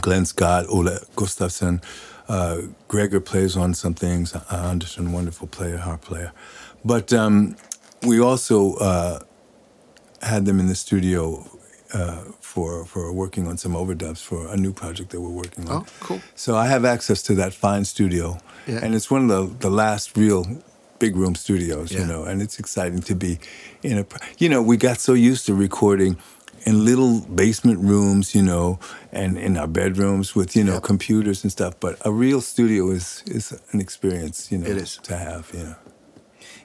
Glenn Scott, Ole Gustafsson, uh, Gregor plays on some things. Anderson, wonderful player, harp player. But um, we also uh, had them in the studio uh, for for working on some overdubs for a new project that we're working on. Oh, cool. So I have access to that fine studio, Yeah. and it's one of the the last real big room studios, you know, and it's exciting to be in a. You know, we got so used to recording in little basement rooms, you know, and in our bedrooms with you know Yep. computers and stuff. But a real studio is is an experience, you know, It is. to have. You know.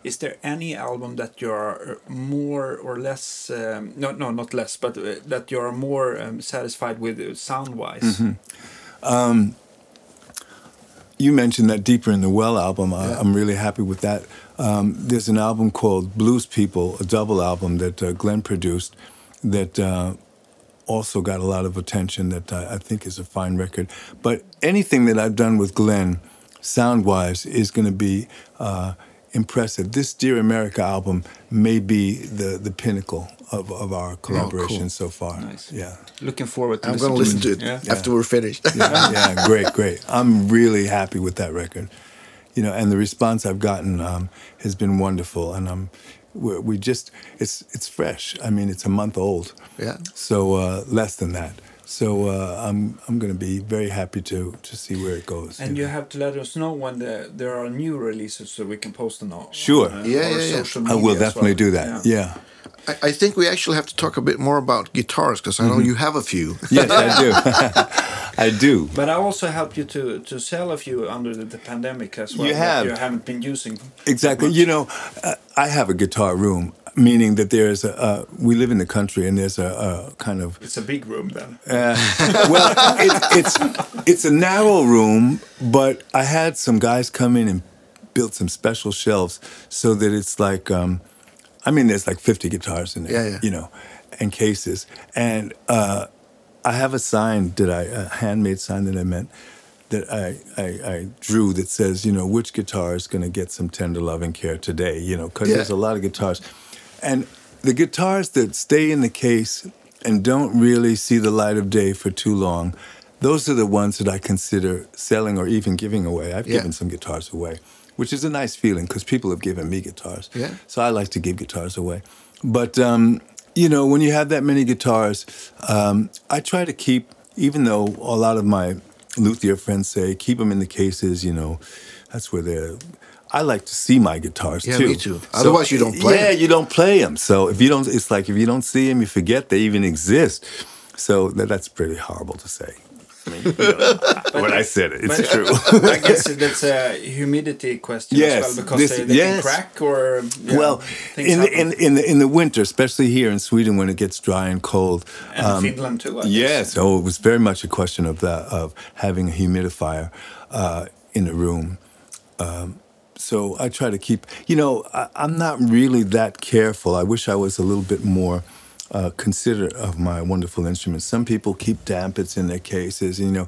Is there any album that you are more or less, um, no, no, not less, but uh, that you are more um, satisfied with uh, sound wise? you mentioned that Deeper in the Well album. I, Yeah. I'm really happy with that. Um, there's an album called Blues People, a double album that uh, Glenn produced that uh, also got a lot of attention that I, I think is a fine record. But anything that I've done with Glenn, sound wise, is going to be uh, impressive. This Dear America album may be the, the pinnacle of, of our collaboration so far. Nice. Yeah. Looking forward to I'm going to listen to it Yeah. after we're finished. yeah, yeah, great, great. I'm really happy with that record. You know, and the response I've gotten um, has been wonderful, and I'm we're, we just it's it's fresh. I mean, it's a month old. Yeah. So uh, less than that. So uh, I'm I'm going to be very happy to to see where it goes. And you have to let us know when the, there are new releases so we can post them all. Sure. on, uh, Yeah, yeah, yeah. social I will definitely well. do that. Yeah. I, I think we actually have to talk a bit more about guitars because I know Mm-hmm. you have a few. Yes, I do. I do. But I also helped you to, to sell a few under the, the pandemic as well. You have. You haven't been using. Exactly. much. You know, uh, I have a guitar room, meaning that there's a. Uh, we live in the country, and there's a, a kind of It's a big room then. Uh, well, it, it's it's a narrow room, but I had some guys come in and built some special shelves so that it's like, um, I mean, there's like 50 guitars in there, Yeah, yeah. you know, and cases, and uh, I have a sign that I a handmade sign that I meant that I, I, I drew that says, you know, which guitar is going to get some tender loving care today, you know, because Yeah. there's a lot of guitars. And the guitars that stay in the case and don't really see the light of day for too long, those are the ones that I consider selling or even giving away. I've Yeah. given some guitars away, which is a nice feeling because people have given me guitars. Yeah. So I like to give guitars away. But um, you know, when you have that many guitars, um, I try to keep, even though a lot of my luthier friends say keep them in the cases, you know, that's where they're. I like to see my guitars Yeah, too. me too. Otherwise you don't play Yeah, 'em. you don't play them. So if you don't, it's like if you don't see them, you forget they even exist. So that, that's pretty horrible to say. I mean, you know, when I said it, it's but- true. I guess that's a humidity question Yes, as well because this- they, they yes. can crack or yeah, well, things in the, in, in the in the winter, especially here in Sweden, when it gets dry and cold. and Finland too. I guess. Yes, oh, it was very much a question of that of having a humidifier uh, in a room. Um, so I try to keep. You know, I, I'm not really that careful. I wish I was a little bit more. Uh, considerate of my wonderful instruments. Some people keep dampits in their cases. You know,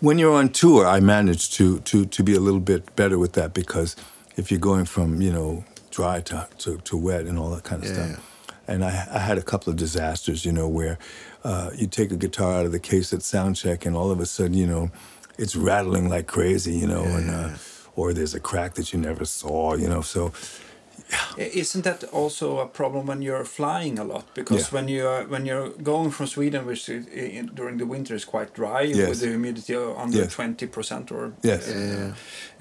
when you're on tour, I manage to to to be a little bit better with that because if you're going from you know dry to to, to wet and all that kind of Yeah, stuff. And I, I had a couple of disasters, you know, where uh, you take a guitar out of the case at sound check, and all of a sudden, you know, it's rattling like crazy, you know, and uh, or there's a crack that you never saw, you know. So Isn't that also a problem when you're flying a lot? Because Yeah. when you are when you're going from Sweden, which is, in, during the winter is quite dry Yes. with the humidity under Yes. twenty percent or Yes. uh,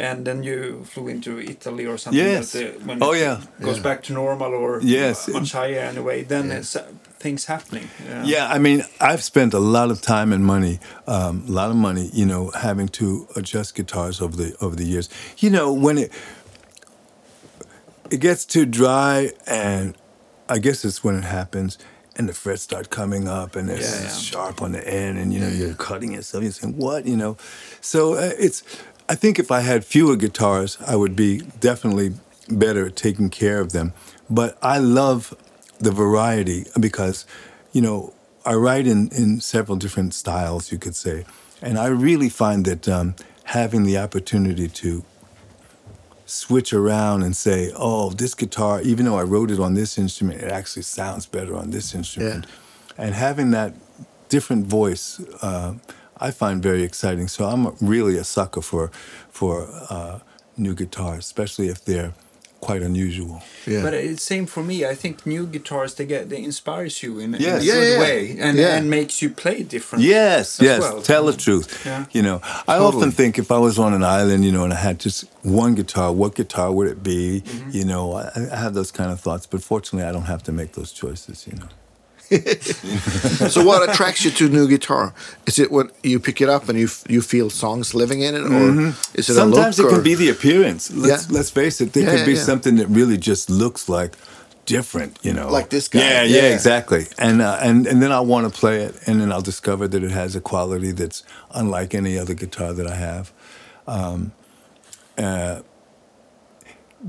and then you flew into Italy or something. Yes. That the, when Oh, it yeah. goes Yeah. back to normal or Yes. much higher anyway, then it's uh, things happening. Yeah, I mean, I've spent a lot of time and money, um, a lot of money, you know, having to adjust guitars over the over the years. You know, when it it gets too dry, and I guess it's when it happens, and the frets start coming up, and it's Yeah, yeah. sharp on the end, and you know, you're cutting yourself. You're saying, "What?" You know, so uh, it's. I think if I had fewer guitars, I would be definitely better at taking care of them. But I love the variety because, you know, I write in, in several different styles, you could say. And I really find that um, having the opportunity to switch around and say, oh, this guitar, even though I wrote it on this instrument, it actually sounds better on this instrument. And having that different voice, uh, I find very exciting. So I'm really a sucker for, for uh, new guitars, especially if they're quite unusual. Yeah. But it's same for me. I think new guitars they get they inspires you in, a- in a Yeah, good yeah. way and Yeah. and makes you play different. Yes, as yes. well. Tell the truth. Yeah. You know, I Totally. often think if I was on an island, you know, and I had just one guitar, what guitar would it be? Mm-hmm. You know, I, I have those kind of thoughts, but fortunately, I don't have to make those choices. You know. so what attracts you to new guitar? Is it when you pick it up and you f- you feel songs living in it, or is it Sometimes it look? can be the appearance. Let's Yeah. let's face it. There yeah, be yeah. something that really just looks like different. You know, Like this guy. Yeah, yeah, Yeah. exactly. And uh, and and then I want to play it, and then I'll discover that it has a quality that's unlike any other guitar that I have. Um, uh,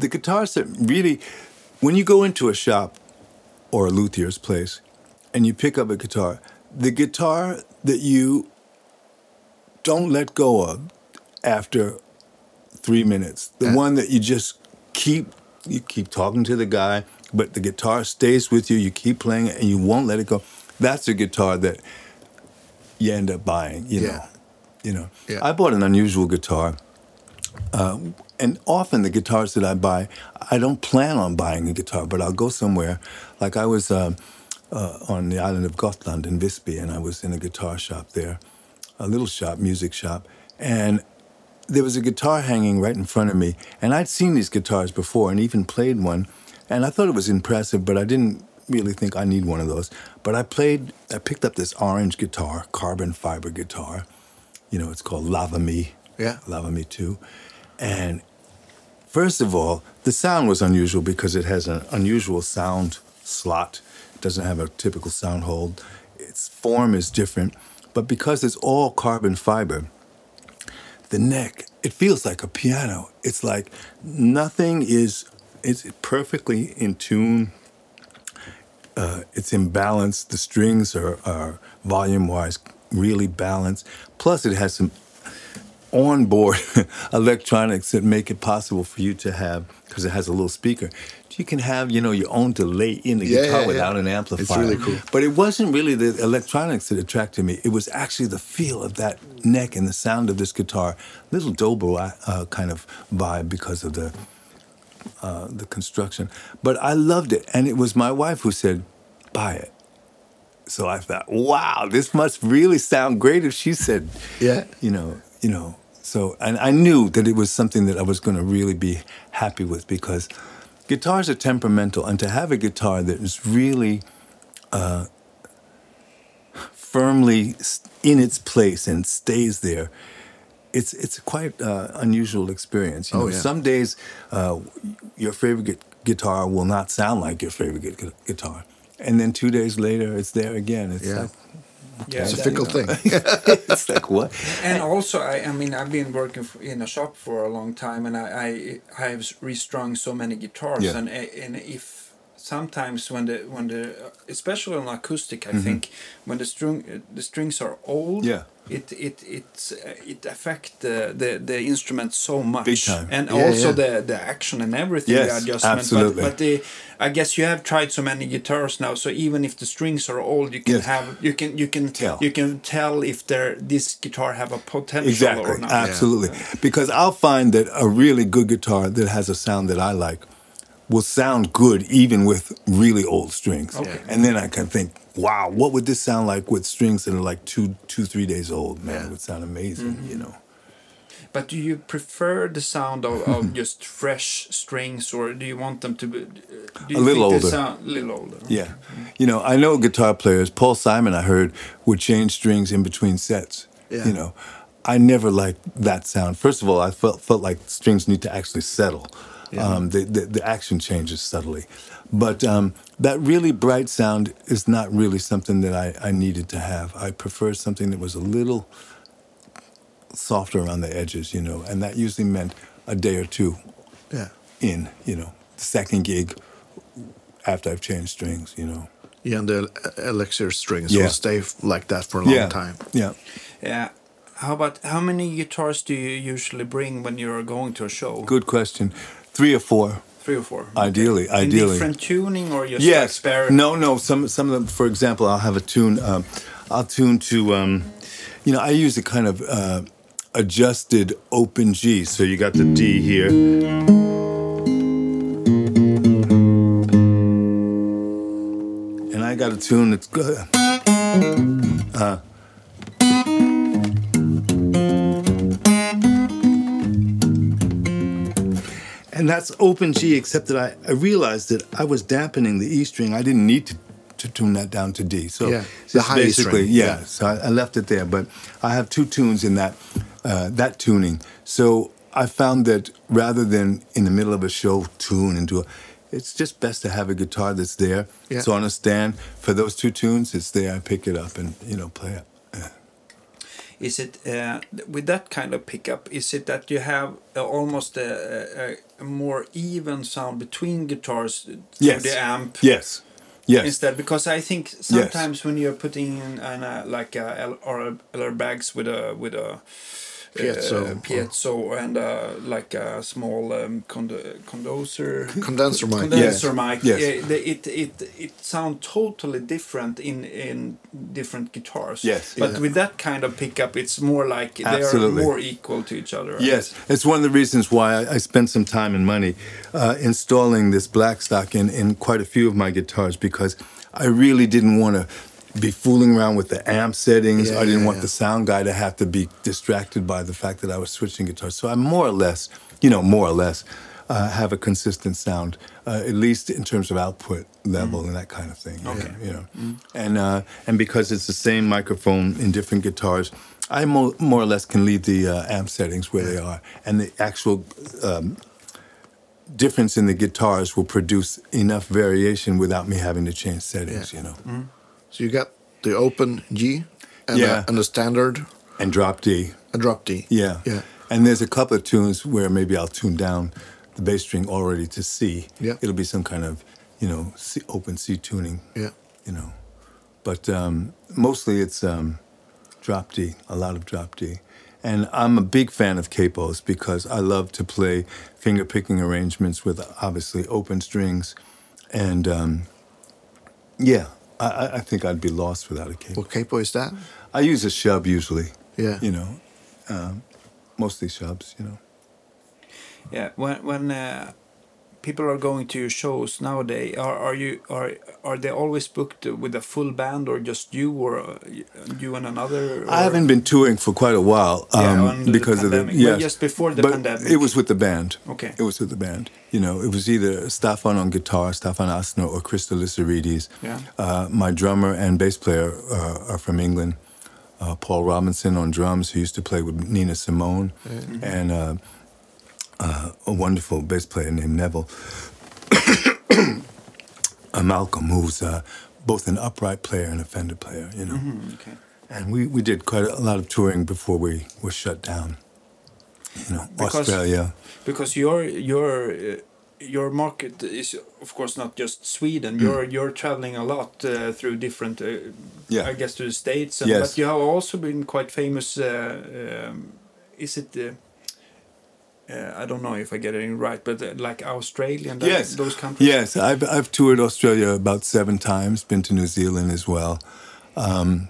the guitars that really, when you go into a shop or a luthier's place, and you pick up a guitar, the guitar that you don't let go of after three minutes. The Yeah. one that you just keep you keep talking to the guy, but the guitar stays with you. You keep playing it, and you won't let it go. That's a guitar that you end up buying. You Yeah. know, you know. Yeah. I bought an unusual guitar, uh, and often the guitars that I buy, I don't plan on buying a guitar, but I'll go somewhere. Like I was um, uh, on the island of Gotland in Visby, and I was in a guitar shop there, a little shop, music shop, and there was a guitar hanging right in front of me, and I'd seen these guitars before and even played one, and I thought it was impressive, but I didn't really think I need one of those. But I played, I picked up this orange guitar, carbon fiber guitar. You know, it's called Lava Me. Yeah. Lava Me 2. And first of all, the sound was unusual because it has an unusual sound slot. Doesn't have a typical sound hole. Its form is different, but because it's all carbon fiber, the neck, it feels like a piano. It's like nothing is it's perfectly in tune. Uh, it's in balance. The strings are, are volume wise really balanced. Plus, it has some onboard electronics that make it possible for you to have because it has a little speaker. You can have you know your own delay in the Yeah, guitar yeah, yeah. without an amplifier. It's really cool. But it wasn't really the electronics that attracted me. It was actually the feel of that neck and the sound of this guitar. Little dobro uh, kind of vibe because of the uh, the construction. But I loved it, and it was my wife who said, buy it. So I thought, wow, this must really sound great if she said, Yeah. you know, you know. So and I knew that it was something that I was going to really be happy with because guitars are temperamental, and to have a guitar that is really uh, firmly in its place and stays there, it's it's quite uh, unusual experience. You Oh, yeah. some days uh, your favorite gu- guitar will not sound like your favorite gu- guitar, and then two days later it's there again. It's Yeah. like Yeah, It's a that- fickle thing. it's like what? And also, I, I mean, I've been working f in a shop for a long time, and I, I, I have restrung so many guitars, Yeah. and and if sometimes when the when the especially on acoustic, Mm-hmm. I think when the string uh, the strings are old, Yeah. it it it's uh, it affect the, the the instrument so much, Big time. and Yeah, also yeah. the the action and everything, Yes, the adjustment. absolutely. But, but the, I guess you have tried so many guitars now, so even if the strings are old, you can Yes. have you can you can Tell. you can tell if there this guitar have a potential Exactly, or not. absolutely. Because I'll find that a really good guitar that has a sound that I like will sound good even with really old strings. Okay. And then I can think, wow, what would this sound like with strings that are like two, two, three days old? Man, Yeah. it would sound amazing, Mm-hmm. you know. But do you prefer the sound of, of just fresh strings, or do you want them to be? Do you A little think older. Sound, a little older. Yeah. You know, I know guitar players, Paul Simon, I heard, would change strings in between sets. Yeah. You know, I never liked that sound. First of all, I felt, felt like strings need to actually settle. Um, the, the, the action changes subtly. But um, that really bright sound is not really something that I, I needed to have. I prefer something that was a little softer around the edges, you know, and that usually meant a day or two Yeah. in, you know, the second gig after I've changed strings, you know. Yeah, and the elixir strings Yeah. will stay like that for a long time. Yeah. Yeah. How about how many guitars do you usually bring when you're going to a show? Good question. Three or four, Three or four. ideally. In Ideally. different tuning or just Yes. spare? No, no. Some some of them. For example, I'll have a tune. Um, I'll tune to. Um, you know, I use a kind of uh, adjusted open G. So you got the D here. And I got a tune that's good. Uh, And that's open G, except that I, I realized that I was dampening the E string. I didn't need to, to tune that down to D. So Yeah, the high basically, string, yeah. yeah. So I, I left it there, but I have two tunes in that uh, that tuning. So I found that rather than in the middle of a show tune into a, it's just best to have a guitar that's there. Yeah. So on a stand for those two tunes, it's there. I pick it up and you know play it. Is it uh, with that kind of pickup? Is it that you have uh, almost a, a, a more even sound between guitars through Yes. the amp? Yes. Yes. Instead, because I think sometimes when you're putting in an, uh, like a or LR Baggs with a with a Piezo. uh, piezo and uh, like a small um, condo- condenser Condenser mic. condenser Yes. mic. Yes. uh, it it it sounds totally different in in different guitars. Yes. but Yeah. with that kind of pickup, it's more like they are more equal to each other. right? Yes, it's one of the reasons why I, I spent some time and money uh, installing this black stack in, in quite a few of my guitars because I really didn't want to be fooling around with the amp settings. Yeah, I didn't yeah, want yeah. the sound guy to have to be distracted by the fact that I was switching guitars. So I more or less, you know, more or less, uh, have a consistent sound, uh, at least in terms of output level and that kind of thing. Okay. You know, and uh, and because it's the same microphone in different guitars, I mo- more or less can leave the uh, amp settings where they are, and the actual um, difference in the guitars will produce enough variation without me having to change settings. Yeah. You know, So you got the open G and, Yeah. a, and a standard, and drop D. a drop D. Yeah. Yeah. And there's a couple of tunes where maybe I'll tune down the bass string already to C. Yeah. It'll be some kind of, you know, C, open C tuning. Yeah. You know, but um, mostly it's um, drop D, a lot of drop D. And I'm a big fan of capos because I love to play finger picking arrangements with obviously open strings. And um, yeah, I, I- I think I'd be lost without a capo. What capo is that? I use a Shubb usually. Yeah. You know, um, mostly Shubbs. You know. Yeah, when when uh, people are going to your shows nowadays, are are you are are they always booked with a full band or just you or uh, you and another? I haven't been touring for quite a while Yeah, um, the because of the pandemic. Yes, just before the but pandemic. It was with the band. Okay. it was with the band. You know, it was either Staffan on guitar, Staffan Astner, or Krista Lissarides. Yeah. Uh, my drummer and bass player uh, are from England. Uh, Paul Robinson on drums, who used to play with Nina Simone, and uh, uh, a wonderful bass player named Neville. uh, Malcolm, who's uh, both an upright player and a Fender player. You know. Mm, okay. And we, we did quite a lot of touring before we were shut down. You know, Because- Australia. because your your uh, your market is of course not just Sweden. Mm. You're you're traveling a lot uh, through different, uh, Yeah. I guess, to the states. And, Yes. But you have also been quite famous. Uh, um, is it? Uh, I don't know if I get it right, but uh, like Australia and Yes. those countries. Yes, I've, I've toured Australia about seven times, been to New Zealand as well. Um,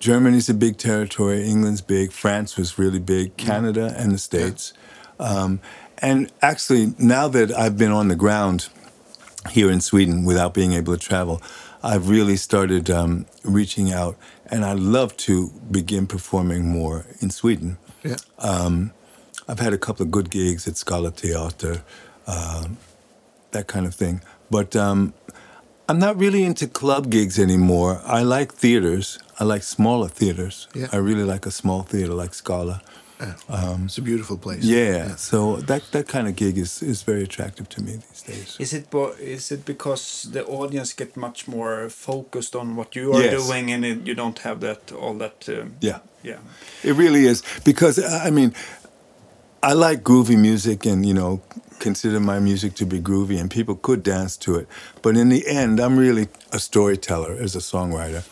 Germany's a big territory, England's big, France was really big, Canada and the States. Um, and actually, now that I've been on the ground here in Sweden without being able to travel, I've really started um, reaching out, and I'd love to begin performing more in Sweden. Yeah. I've had a couple of good gigs at Scala Theater, um, that kind of thing. But um, I'm not really into club gigs anymore. I like theaters. I like smaller theaters. Yeah. I really like a small theater like Scala. Yeah. it's a beautiful place. Yeah. So that that kind of gig is, is very attractive to me these days. Is it bo- is it because the audience get much more focused on what you are Yes. doing and it, you don't have that all that um, Yeah. yeah It really is because I mean, I like groovy music, and you know, consider my music to be groovy, and people could dance to it. But in the end, I'm really a storyteller as a songwriter,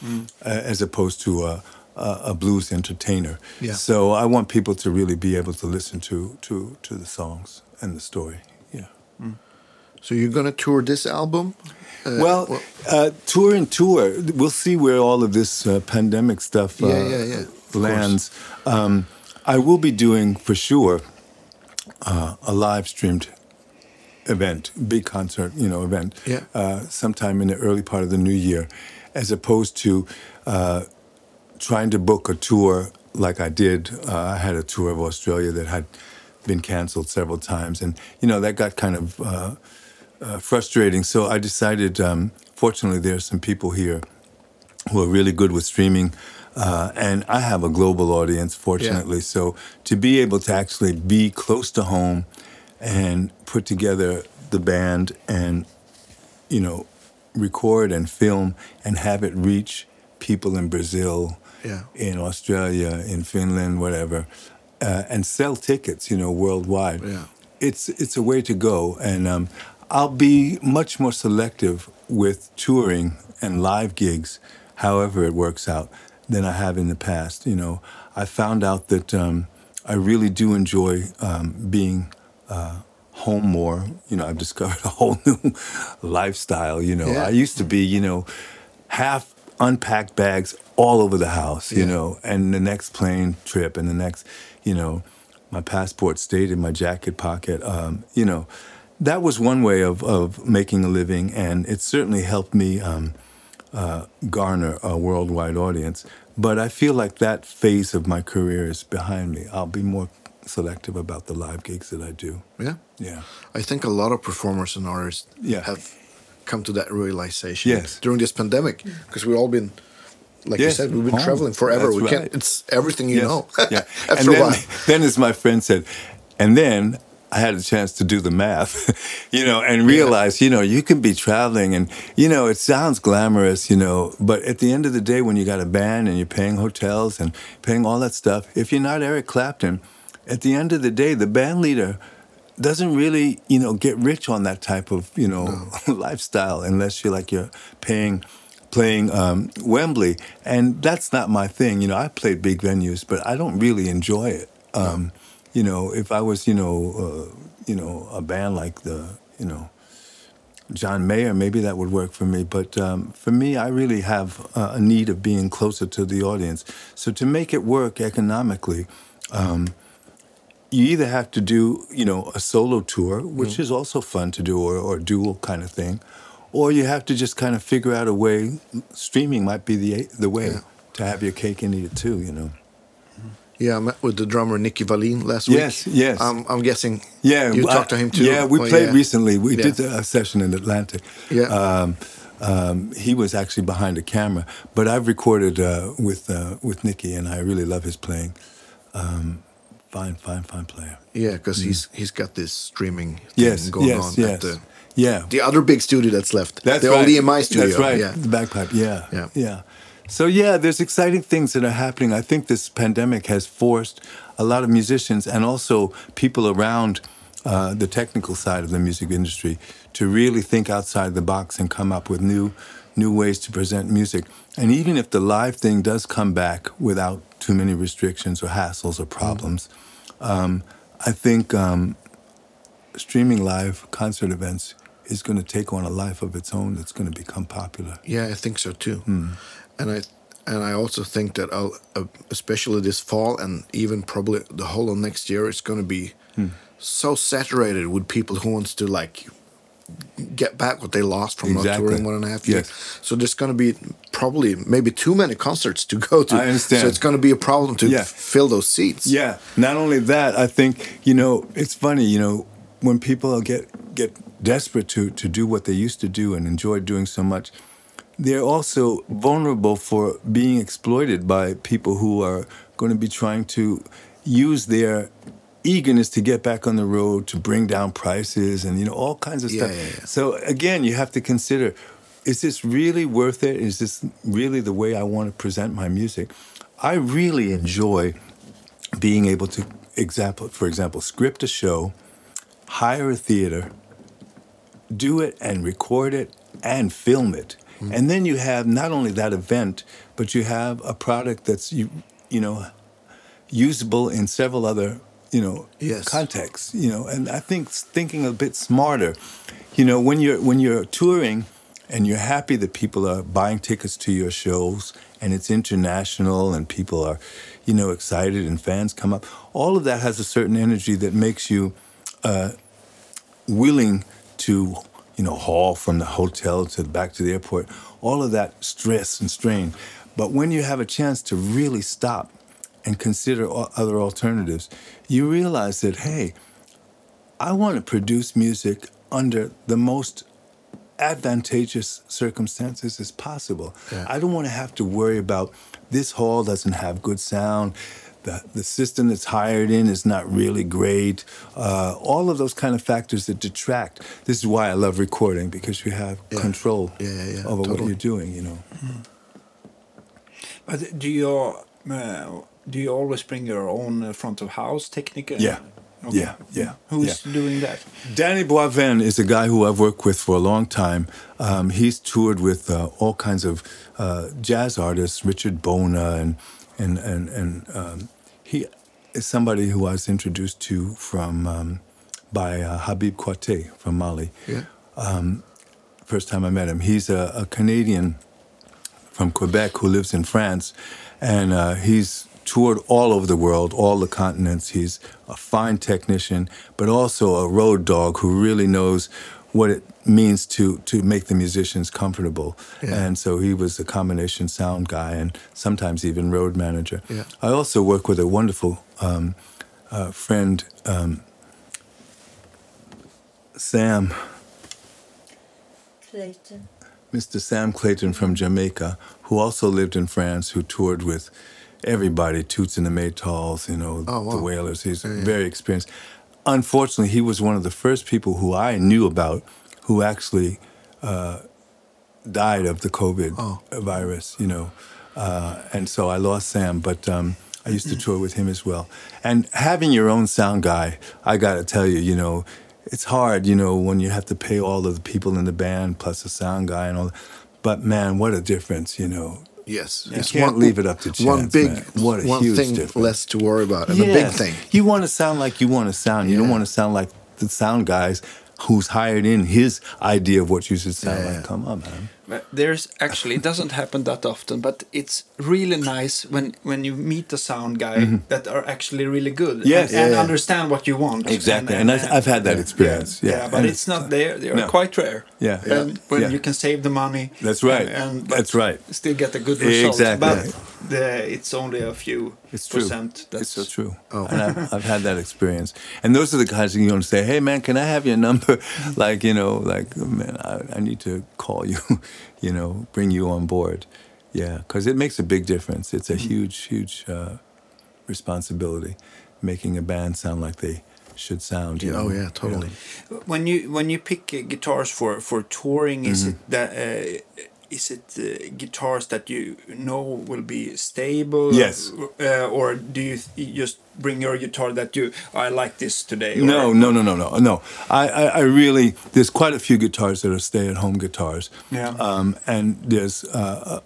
uh, as opposed to a, a, a blues entertainer. Yeah. So I want people to really be able to listen to to to the songs and the story. Yeah. So you're gonna tour this album? Uh, well, uh, tour and tour. We'll see where all of this uh, pandemic stuff uh, Yeah, yeah, yeah. Lands. Um, I will be doing for sure uh, a live streamed event, big concert, you know, event, Yeah. uh, sometime in the early part of the new year, as opposed to uh, trying to book a tour like I did. Uh, I had a tour of Australia that had been canceled several times, and you know that got kind of uh, uh, frustrating. So I decided. Um, fortunately, there are some people here who are really good with streaming. Uh, and I have a global audience, fortunately. So to be able to actually be close to home and put together the band and, you know, record and film and have it reach people in Brazil, Yeah. in Australia, in Finland, whatever, uh, and sell tickets, you know, worldwide. Yeah. It's it's a way to go, and um, I'll be much more selective with touring and live gigs, however it works out, than I have in the past. You know, I found out that um, I really do enjoy um, being uh, home more. You know, I've discovered a whole new lifestyle. You know, Yeah. I used to be, you know, half unpacked bags all over the house, you Yeah. know, and the next plane trip and the next, you know, my passport stayed in my jacket pocket. Um, you know, that was one way of, of making a living, and it certainly helped me um, uh, garner a worldwide audience. But I feel like that phase of my career is behind me. I'll be more selective about the live gigs that I do. Yeah. Yeah. I think a lot of performers and artists Yeah. have come to that realization Yes. during this pandemic because we've all been like you said we've been home. traveling forever That's we can't it's everything you Yes. know yeah. after and a while then, as my friend said, and then I had a chance to do the math, you know, and realize, you know, you can be traveling and, you know, it sounds glamorous, you know, but at the end of the day, when you got a band and you're paying hotels and paying all that stuff, if you're not Eric Clapton, at the end of the day, the band leader doesn't really, you know, get rich on that type of, you know, lifestyle unless you're like you're paying playing um, Wembley, and that's not my thing. You know, I played big venues, but I don't really enjoy it. Um, You know, if I was, you know, uh, you know, a band like the, you know, John Mayer, maybe that would work for me. But um, for me, I really have a need of being closer to the audience. So to make it work economically, um, you either have to do, you know, a solo tour, which is also fun to do, or, or dual kind of thing, or you have to just kind of figure out a way. Streaming might be the the way Yeah. to have your cake and eat it too. You know. Yeah, I met with the drummer Nicky Wallin last Yes, week. yes. I'm, I'm guessing. Yeah, you I- talked to him too. Yeah, we Oh, played yeah. recently. We Yeah. did a session in Atlantis. Yeah. Um, um, he was actually behind the camera, but I've recorded uh, with uh, with Nicky, and I really love his playing. Um, fine, fine, fine player. Yeah, because he's he's got this streaming thing Yes, going yes, on yes. at the yeah, the other big studio that's left. That's the right. old EMI studio. That's right. Yeah. The bagpipe. Yeah. Yeah. Yeah. So yeah, there's exciting things that are happening. I think this pandemic has forced a lot of musicians and also people around uh, the technical side of the music industry to really think outside the box and come up with new new ways to present music. And even if the live thing does come back without too many restrictions or hassles or problems, um, I think um, streaming live concert events is going to take on a life of its own that's going to become popular. Yeah, I think so too. Hmm. And I and I also think that I'll, uh, especially this fall and even probably the whole of next year, it's going to be Hmm. so saturated with people who wants to like get back what they lost from not Exactly. touring one and a half years. Yes. So there's going to be probably maybe too many concerts to go to. I understand. So it's going to be a problem to Yeah. fill those seats. Yeah. Not only that, I think you know it's funny. You know when people get get desperate to to do what they used to do and enjoy doing so much, they're also vulnerable for being exploited by people who are going to be trying to use their eagerness to get back on the road to bring down prices and you know all kinds of Yeah, stuff. yeah, yeah. So again, you have to consider is this really worth it? Is this really the way I want to present my music? I really enjoy being able to example for example script a show hire a theater do it and record it and film it and then you have not only that event but you have a product that's you you know usable in several other you know Yes. contexts you know and i think thinking a bit smarter you know when you're when you're touring and you're happy that people are buying tickets to your shows and it's international and people are you know excited and fans come up all of that has a certain energy that makes you uh, willing to you know haul from the hotel to back to the airport all of that stress and strain but when you have a chance to really stop and consider other alternatives you realize that hey i want to produce music under the most advantageous circumstances as possible. Yeah. I don't want to have to worry about this hall doesn't have good sound. The, the system that's hired in is not really great. Uh, all of those kind of factors that detract. This is why I love recording because you have Yeah. control Yeah, yeah, yeah, over what you're doing. You know. But do you uh, do you always bring your own uh, front of house technique? Yeah. Yeah, yeah, Who's doing that? Danny Boivin is a guy who I've worked with for a long time. Um, he's toured with uh, all kinds of uh, jazz artists, Richard Bona, and and and and um, he is somebody who I was introduced to from um, by uh, Habib Koité from Mali. Yeah. First time I met him, he's a, a Canadian from Quebec who lives in France, and uh, he's toured all over the world, all the continents. He's a fine technician, but also a road dog who really knows what it means to to make the musicians comfortable. Yeah. And so he was a combination sound guy and sometimes even road manager. Yeah. I also work with a wonderful um, uh, friend, um, Sam. Clayton. Mr. Sam Clayton from Jamaica, who also lived in France, who toured with everybody, Toots and the Maytals, you know, Oh, wow. the Wailers. He's Yeah, yeah. very experienced. Unfortunately, he was one of the first people who I knew about who actually uh, died of the COVID Oh. virus, you know. Uh, and so I lost Sam, but um, I used to tour with him as well. And having your own sound guy, I got to tell you, you know, it's hard, you know, when you have to pay all of the people in the band plus a sound guy and all. But man, what a difference, you know. Yes. You can't leave it up to chance, One big, man. What a one huge thing difference. less to worry about, and a big thing. You want to sound like you want to sound. You don't want to sound like the sound guys who's hired in his idea of what you should sound Yeah. like. Come on, man. There's actually it doesn't happen that often, but it's really nice when when you meet a sound guy mm-hmm. that are actually really good. Yes. and, and Yeah. understand what you want. Exactly, and, I've, I've had that experience. yeah, Yeah, but it's not there. They are No. quite rare. Yeah. and when Yeah. you can save the money. That's right. And, and That's right. Still get a good result. Exactly. But the, it's only a few It's true. percent. It's so true. Oh. And I've, I've had that experience. And those are the guys that you don't say, hey, man, can I have your number? like, you know, like, man, I, I need to call you, you know, bring you on board. Yeah, because it makes a big difference. It's a huge, huge uh, responsibility making a band sound like they should sound. You Oh know? yeah, totally. when you when you pick uh, guitars for for touring is Mm-hmm. it that uh, is it uh, guitars that you know will be stable Yes. uh, or do you just bring your guitar that you I like this today No, no, no, no, no, no. I, I, I really there's quite a few guitars that are stay-at-home guitars. Yeah. Um, and there's uh,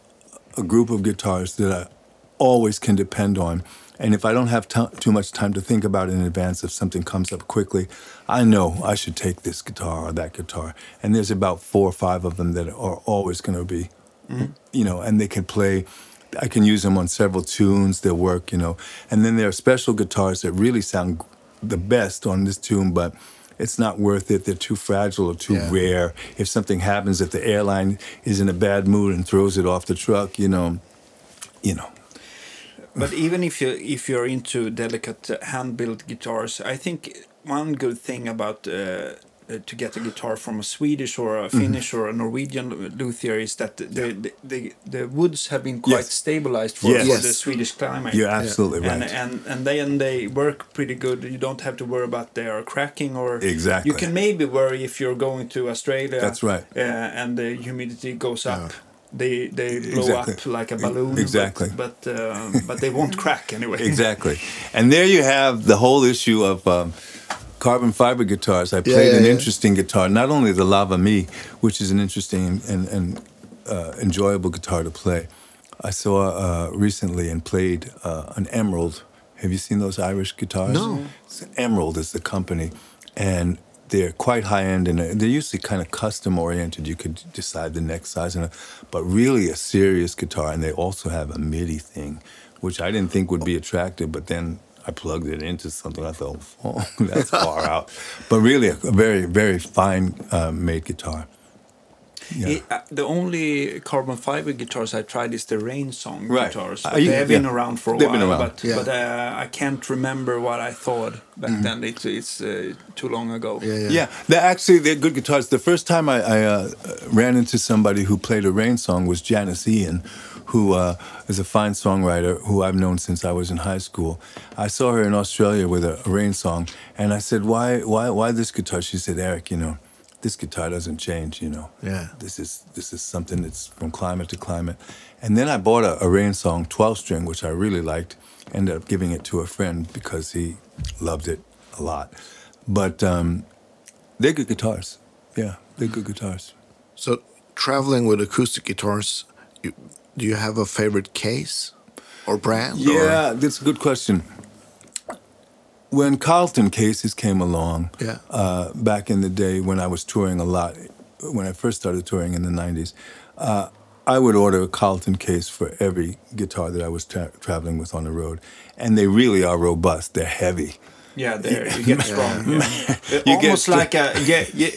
a, a group of guitars that I always can depend on. And if I don't have to- too much time to think about it in advance, if something comes up quickly, I know I should take this guitar or that guitar. And there's about four or five of them that are always going to be, mm-hmm. you know, and they can play. I can use them on several tunes. They'll work, you know. And then there are special guitars that really sound the best on this tune, but it's not worth it. They're too fragile or too Yeah. rare. If something happens, if the airline is in a bad mood and throws it off the truck, you know, you know. But even if you if you're into delicate hand built guitars I think one good thing about uh, uh, to get a guitar from a Swedish or Mm-hmm. a Finnish or a Norwegian luthier is that the the, the, the woods have been quite Yes. stabilized for, Yes. the Swedish climate. You're absolutely and, right. and and they and they work pretty good. You don't have to worry about they are cracking or Exactly. You can maybe worry if you're going to Australia. That's right. Uh, and the humidity goes up. They they blow Exactly. up like a balloon. but- Exactly. But um, but they won't crack anyway. exactly. And there you have the whole issue of um, carbon fiber guitars. I played yeah, an yeah. interesting guitar, not only the Lava Me, which is an interesting and, and, and uh, enjoyable guitar to play. I saw uh, recently and played uh, an Emerald. Have you seen those Irish guitars? No. It's- Emerald is the company, and they're quite high end and they're usually kind of custom oriented. You could decide the neck size, and but really a serious guitar. And they also have a MIDI thing, which I didn't think would be attractive, but then I plugged it into something. I thought, oh, that's far out. But really, a, a very, very fine uh, made guitar. Yeah. It- uh, the only carbon fiber guitars I tried is the RainSong Right. guitars. Uh, But you- they have been yeah. around for a They've while, but Yeah. but uh, I can't remember what I thought back Mm-hmm. then. It's it's uh, too long ago. Yeah, yeah. Yeah, they're actually they're good guitars. The first time I, I uh, ran into somebody who played a RainSong was Janis Ian, who uh, is a fine songwriter who I've known since I was in high school. I saw her in Australia with a, a RainSong, and I said, "Why, why, why this guitar?" She said, "Eric, you know, this guitar doesn't change. You know, Yeah. this is this is something that's from climate to climate." And then I bought a, a RainSong, twelve string, which I really liked. Ended up giving it to a friend because he loved it a lot. But um, they're good guitars. Yeah, they're good guitars. So traveling with acoustic guitars, you, do you have a favorite case or brand? Yeah, that's a good question. When Calton cases came along, Yeah. uh, back in the day when I was touring a lot, when I first started touring in the '90s, uh, I would order a Calton case for every guitar that I was tra- traveling with on the road, and they really are robust. They're heavy. Yeah, there you get strong. Yeah. You get Almost str- like a yeah, yeah,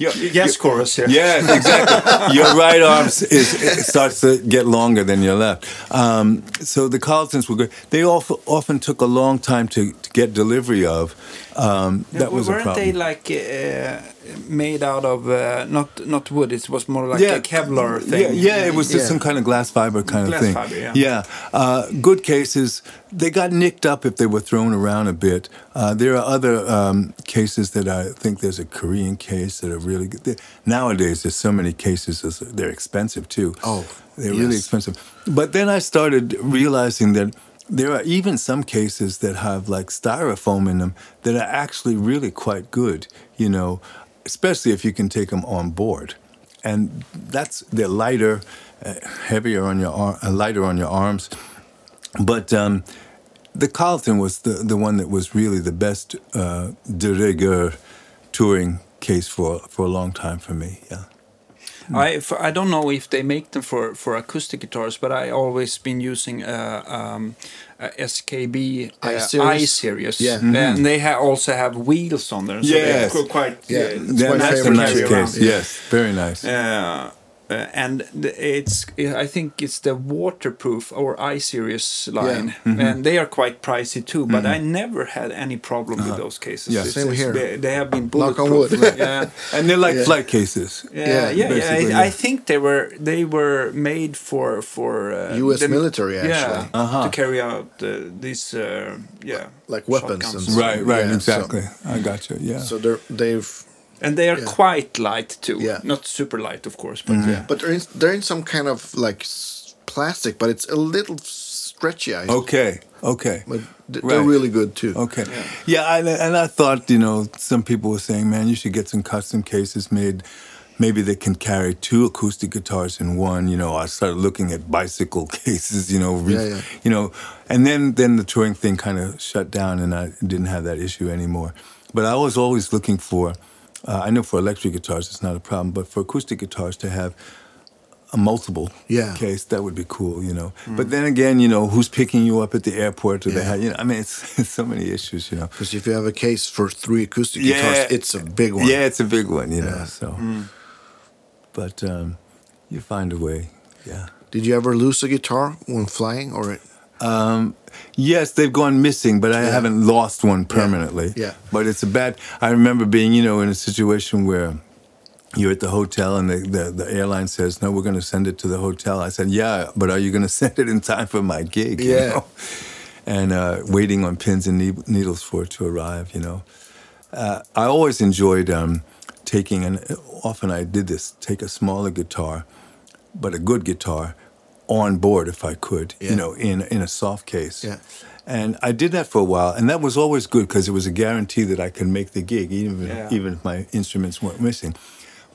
yes chorus here. Yeah, exactly. your right arm is, it starts to get longer than your left. Um, so the Caltons were good. They often, often took a long time to, to get delivery of. Um, Yeah, that was a weren't problem. they like uh, made out of uh, not not wood? It was more like a Kevlar thing. Yeah, yeah, it was just Yeah. some kind of glass fiber kind Glass of thing. fiber, yeah. uh, good cases. They got nicked up if they were thrown around a bit. Uh, there are other um, cases that I think there's a Korean case that are really good. Nowadays, there's so many cases. They're expensive too. Oh, they're really expensive. But then I started realizing that there are even some cases that have like styrofoam in them that are actually really quite good. You know, especially if you can take them on board, and that's they're lighter, uh, heavier on your arm, uh, lighter on your arms. But um, the Calton was the the one that was really the best uh, de rigueur touring case for for a long time for me. Yeah. I f- I don't know if they make them for, for acoustic guitars, but I always been using uh, um, a SKB uh, I-Series? I series. Yeah. and they ha- also have wheels on them. So Yes. they're quite Yeah, uh, it's Yeah, my that's a favorite nice carry around. case. Yes, very nice. uh, uh, and it's I think it's the waterproof or I series line, Mm-hmm. and they are quite pricey too. But I never had any problem with those cases. Yeah. It's- Same it's here. be- They have been Knock on bulletproof. wood. yeah. And they're like Yeah. flight cases. Yeah, Yeah, yeah, yeah. I. I think they were they were made for for uh, US the- military, actually. Yeah, Uh-huh. to carry out uh, these uh, yeah Like weapons shotguns. and Right, right, Yeah, so- exactly. I got you. Yeah. So they're, they've and they are Yeah. quite light too. Yeah. not super light, of course, but Mm-hmm. yeah. But they're in, they're in some kind of like plastic, but it's a little stretchy. I okay, okay. But they're really good too. Okay. Yeah, I, and I thought, you know, some people were saying, man, you should get some custom cases made. Maybe they can carry two acoustic guitars in one. You know, I started looking at bicycle cases. You know, Yeah, yeah. you know, and then then the touring thing kind of shut down, and I didn't have that issue anymore. But I was always looking for. Uh, I know for electric guitars it's not a problem, but for acoustic guitars to have a multiple Yeah. case that would be cool, you know. But then again, you know, who's picking you up at the airport? They Yeah. have, you know? I mean, it's, it's so many issues, you know. Because if you have a case for three acoustic guitars, it's a big one. Yeah, it's a big one, you know. Yeah. So, but um, you find a way. Yeah. Did you ever lose a guitar when flying, or it, Um, yes, they've gone missing, but I Yeah. haven't lost one permanently. Yeah. But it's a bad. I remember being, you know, in a situation where you're at the hotel and the, the, the airline says, no, we're going to send it to the hotel. I said, yeah, but are you going to send it in time for my gig? you Yeah. know? And uh, waiting on pins and ne- needles for it to arrive, you know. Uh, I always enjoyed um, taking, and often I did this, take a smaller guitar, but a good guitar, on board if I could, Yeah. you know, in in a soft case. Yeah. And I did that for a while, and that was always good because it was a guarantee that I could make the gig, even Yeah. even if my instruments weren't missing.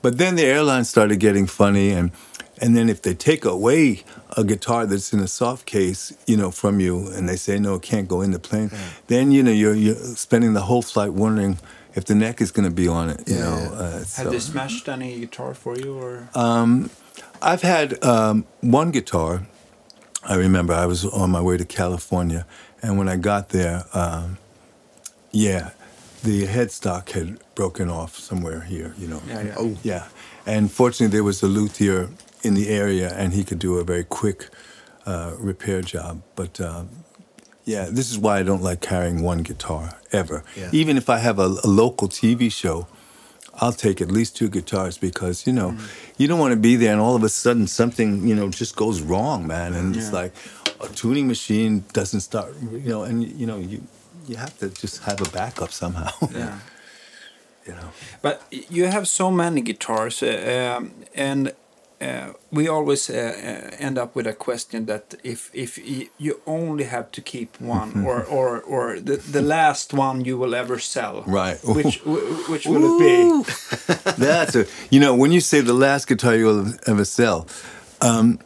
But then the airlines started getting funny, and and then if they take away a guitar that's in a soft case, you know, from you, and they say no, it can't go in the plane, then you know you're you're spending the whole flight wondering if the neck is going to be on it. You Yeah, know, yeah. Uh, Have so- they smashed any guitar for you or? I've had um, one guitar. I remember I was on my way to California, and when I got there, um, yeah, the headstock had broken off somewhere here. You know. Yeah, yeah. Oh. Yeah, and fortunately there was a luthier in the area, and he could do a very quick uh, repair job. But um, yeah, this is why I don't like carrying one guitar ever. Yeah. Even if I have a, a local TV show, I'll take at least two guitars because you know you don't want to be there and all of a sudden something you know just goes wrong, man, and it's like a tuning machine doesn't start, you know, and you know you you have to just have a backup somehow. Yeah. you know. But you have so many guitars, uh, um, and uh, we always uh, uh, end up with a question that if if y- you only have to keep one, or or or the, the last one you will ever sell, Right. Which wh- which will it be? That's a you know when you say the last guitar you'll ever sell, um,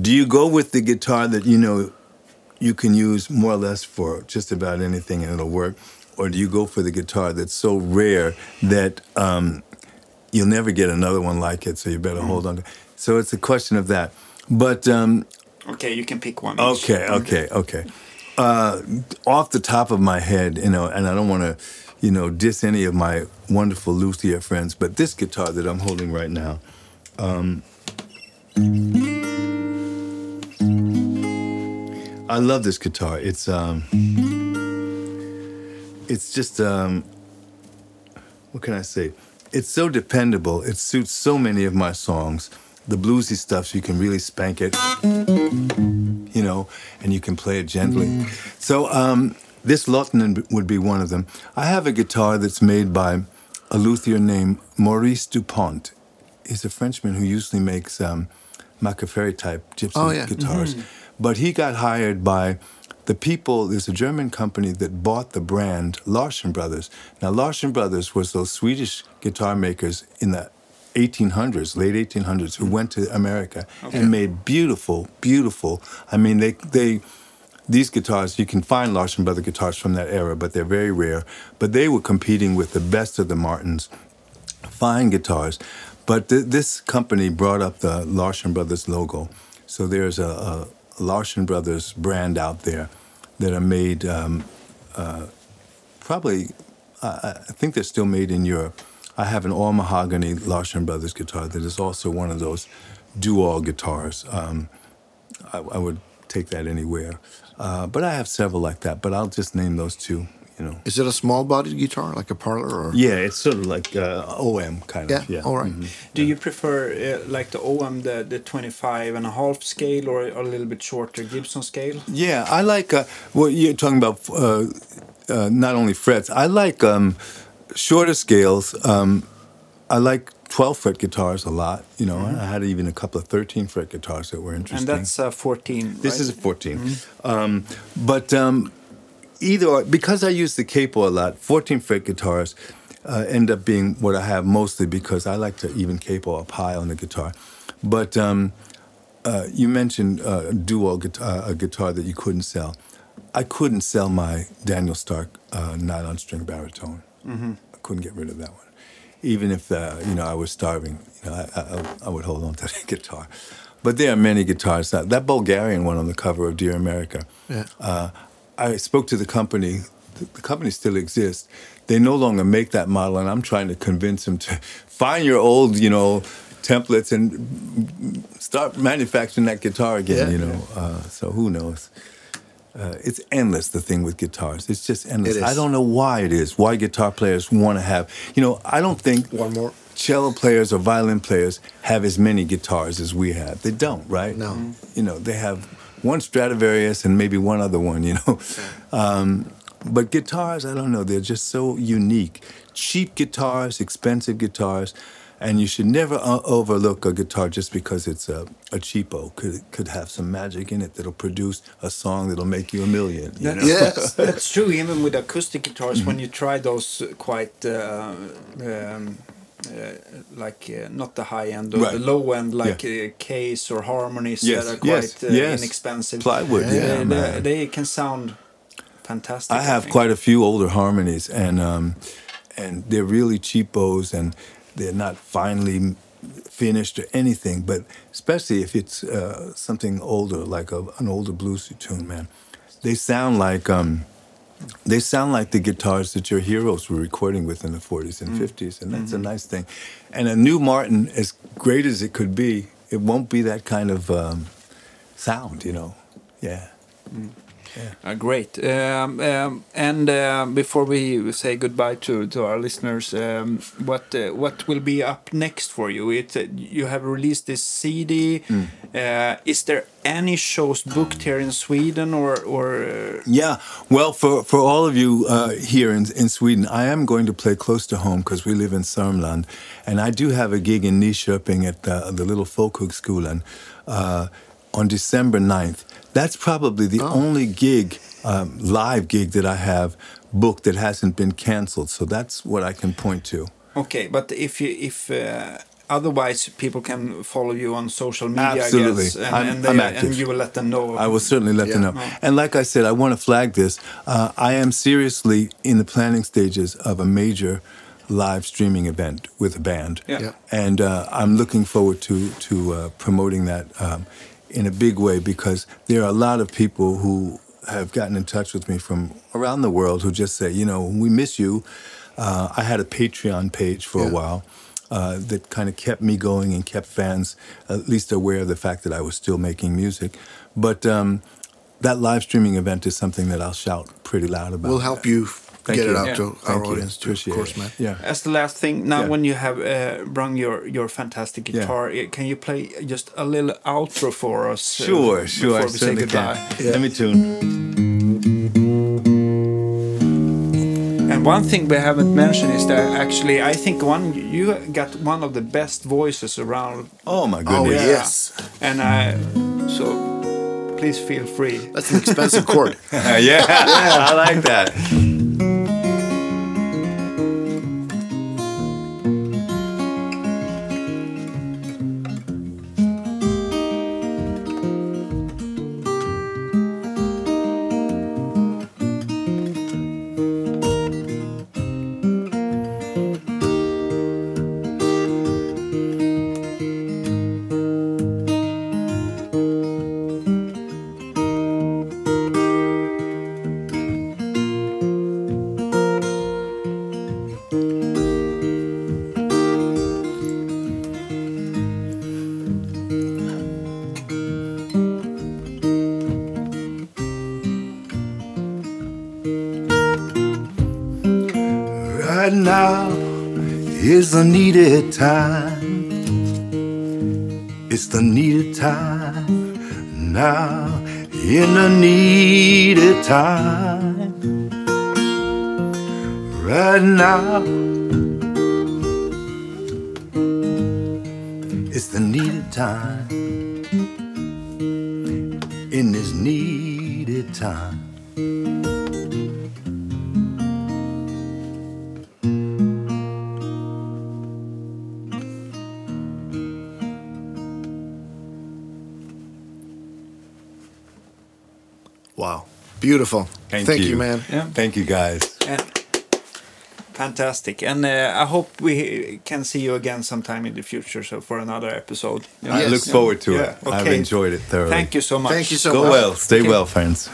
do you go with the guitar that you know you can use more or less for just about anything and it'll work, or do you go for the guitar that's so rare that um, you'll never get another one like it, so you better hold on to. So it's a question of that, but. Um, Okay, you can pick one. Okay, okay, okay. Uh, off the top of my head, you know, and I don't want to, you know, diss any of my wonderful luthier friends, but this guitar that I'm holding right now, um, I love this guitar. It's um, it's just um, what can I say? It's so dependable. It suits so many of my songs. The bluesy stuff, so you can really spank it you know, and you can play it gently. So um, this Lottonen would be one of them. I have a guitar that's made by a luthier named Maurice Dupont. He's a Frenchman who usually makes um, Maccaferri type gypsy Oh, yeah. guitars. But he got hired by the people, there's a German company that bought the brand Larson Brothers. Now, Larson Brothers was those Swedish guitar makers in the 1800s, late 1800s, who went to America and made beautiful, beautiful. I mean, they they these guitars you can find Larson Brother guitars from that era, but they're very rare. But they were competing with the best of the Martins, fine guitars. But th- this company brought up the Larson Brothers logo. So there's a, a Larson Brothers brand out there that are made um, uh, probably, I I think they're still made in Europe. I have an all mahogany Larson Brothers guitar that is also one of those do-all guitars. Um, I, I would take that anywhere. Uh, but I have several like that. But I'll just name those two. You know. Is it a small bodied guitar, like a parlor? Or? Yeah, it's sort of like uh, OM kind Yeah, of. Yeah. all right. Do you prefer uh, like the OM, the, the 25 and a half scale, or a little bit shorter Gibson scale? Yeah, I like uh, what you're talking about. Uh, uh, not only frets, I like um, shorter scales. Um, I like 12 fret guitars a lot. You know, I had even a couple of 13 fret guitars that were interesting. And that's uh, 14. This right? is a 14. Um, but um, either because I use the capo a lot, 14 fret guitars uh, end up being what I have mostly because I like to even capo up high on the guitar. But um, uh, you mentioned uh, a dual guitar, a guitar that you couldn't sell. I couldn't sell my Daniel Stark uh, nylon string baritone. I couldn't get rid of that one. Even if uh, you know I was starving, you know, I, I, I would hold on to that guitar. But there are many guitars. That, that Bulgarian one on the cover of Dear America. Yeah. Uh, I spoke to the company. The, the company still exists. They no longer make that model, and I'm trying to convince them to find your old, you know, templates and start manufacturing that guitar again. Yeah. You know, uh, so who knows? Uh, it's endless. The thing with guitars, it's just endless. It is. I don't know why it is. Why guitar players want to have? You know, I don't think One more. cello players or violin players have as many guitars as we have. They don't, right? No. You know, they have one Stradivarius and maybe one other one. You know, um, but guitars, I don't know. They're just so unique. Cheap guitars, expensive guitars. And you should never uh, overlook a guitar just because it's a, a cheapo. Could could have some magic in it that'll produce a song that'll make you a million. You That- know? Yes. That's true, even with acoustic guitars, Mm-hmm. when you try those uh, quite, uh, um, uh, like, uh, not the high end, or Right. the low end, like uh, Kays or harmonies Yes, that are quite yes, uh, yes. inexpensive. Plywood, yeah, they, they can sound fantastic. I have think. quite a few older harmonies, and um, and they're really cheapos, and they're not finely finished or anything. But especially if it's uh, something older, like a, an older bluesy tune, man, they sound like um, they sound like the guitars that your heroes were recording with in the 40s and 50s, and that's a nice thing. And a new Martin, as great as it could be, it won't be that kind of um, sound, you know. Yeah. Uh, great. Um, um, and uh, before we say goodbye to, to our listeners, um, what uh, what will be up next for you? It uh, you have released this CD. Hmm. Uh, is there any shows booked here in Sweden or or? Uh, Yeah, well, for, for all of you uh, here in, in Sweden, I am going to play close to home because we live in Sörmland. And I do have a gig in Nyköping at the, the little Folkhögskolan uh, on December 9th. That's probably the only gig, um, live gig that I have booked that hasn't been canceled. So that's what I can point to. okay, but if you if. Uh, Otherwise, people can follow you on social media, Absolutely. I guess, and, I'm- and, they, I'm active. and you will let them know. I will certainly let them Yeah. know. And like I said, I want to flag this. Uh, I am seriously in the planning stages of a major live streaming event with a band. Yeah. Yeah. And uh, I'm looking forward to, to uh, promoting that um, in a big way because there are a lot of people who have gotten in touch with me from around the world who just say, you know, we miss you. Uh, I had a Patreon page for Yeah. a while uh, that kind of kept me going and kept fans at least aware of the fact that I was still making music. But um, that live streaming event is something that I'll shout pretty loud about. We'll help you Thank get you. it out Yeah. to our Thank you. audience too, of course, it. man. Yeah. As the last thing, now Yeah. when you have uh, brung your, your fantastic guitar, uh, can you play just a little outro for us? uh, Sure, sure. I Before we say goodbye. can. Let me tune. And one thing we haven't mentioned is that actually, I think one you got one of the best voices around, Oh my Oh, goodness. Yeah. yes. and I so please feel free. That's an expensive chord. yeah, I like that. Time. It's the needed time now in the needed time. Right now, it's the needed time Beautiful. Thank, Thank you. you, man. Yeah. Thank you, guys. And fantastic. And uh, I hope we can see you again sometime in the future. So for another episode. I Yes. look forward to Yeah, it. I've enjoyed it thoroughly. Thank you so much. Thank you so Go much. Go well. Stay Okay. well, friends.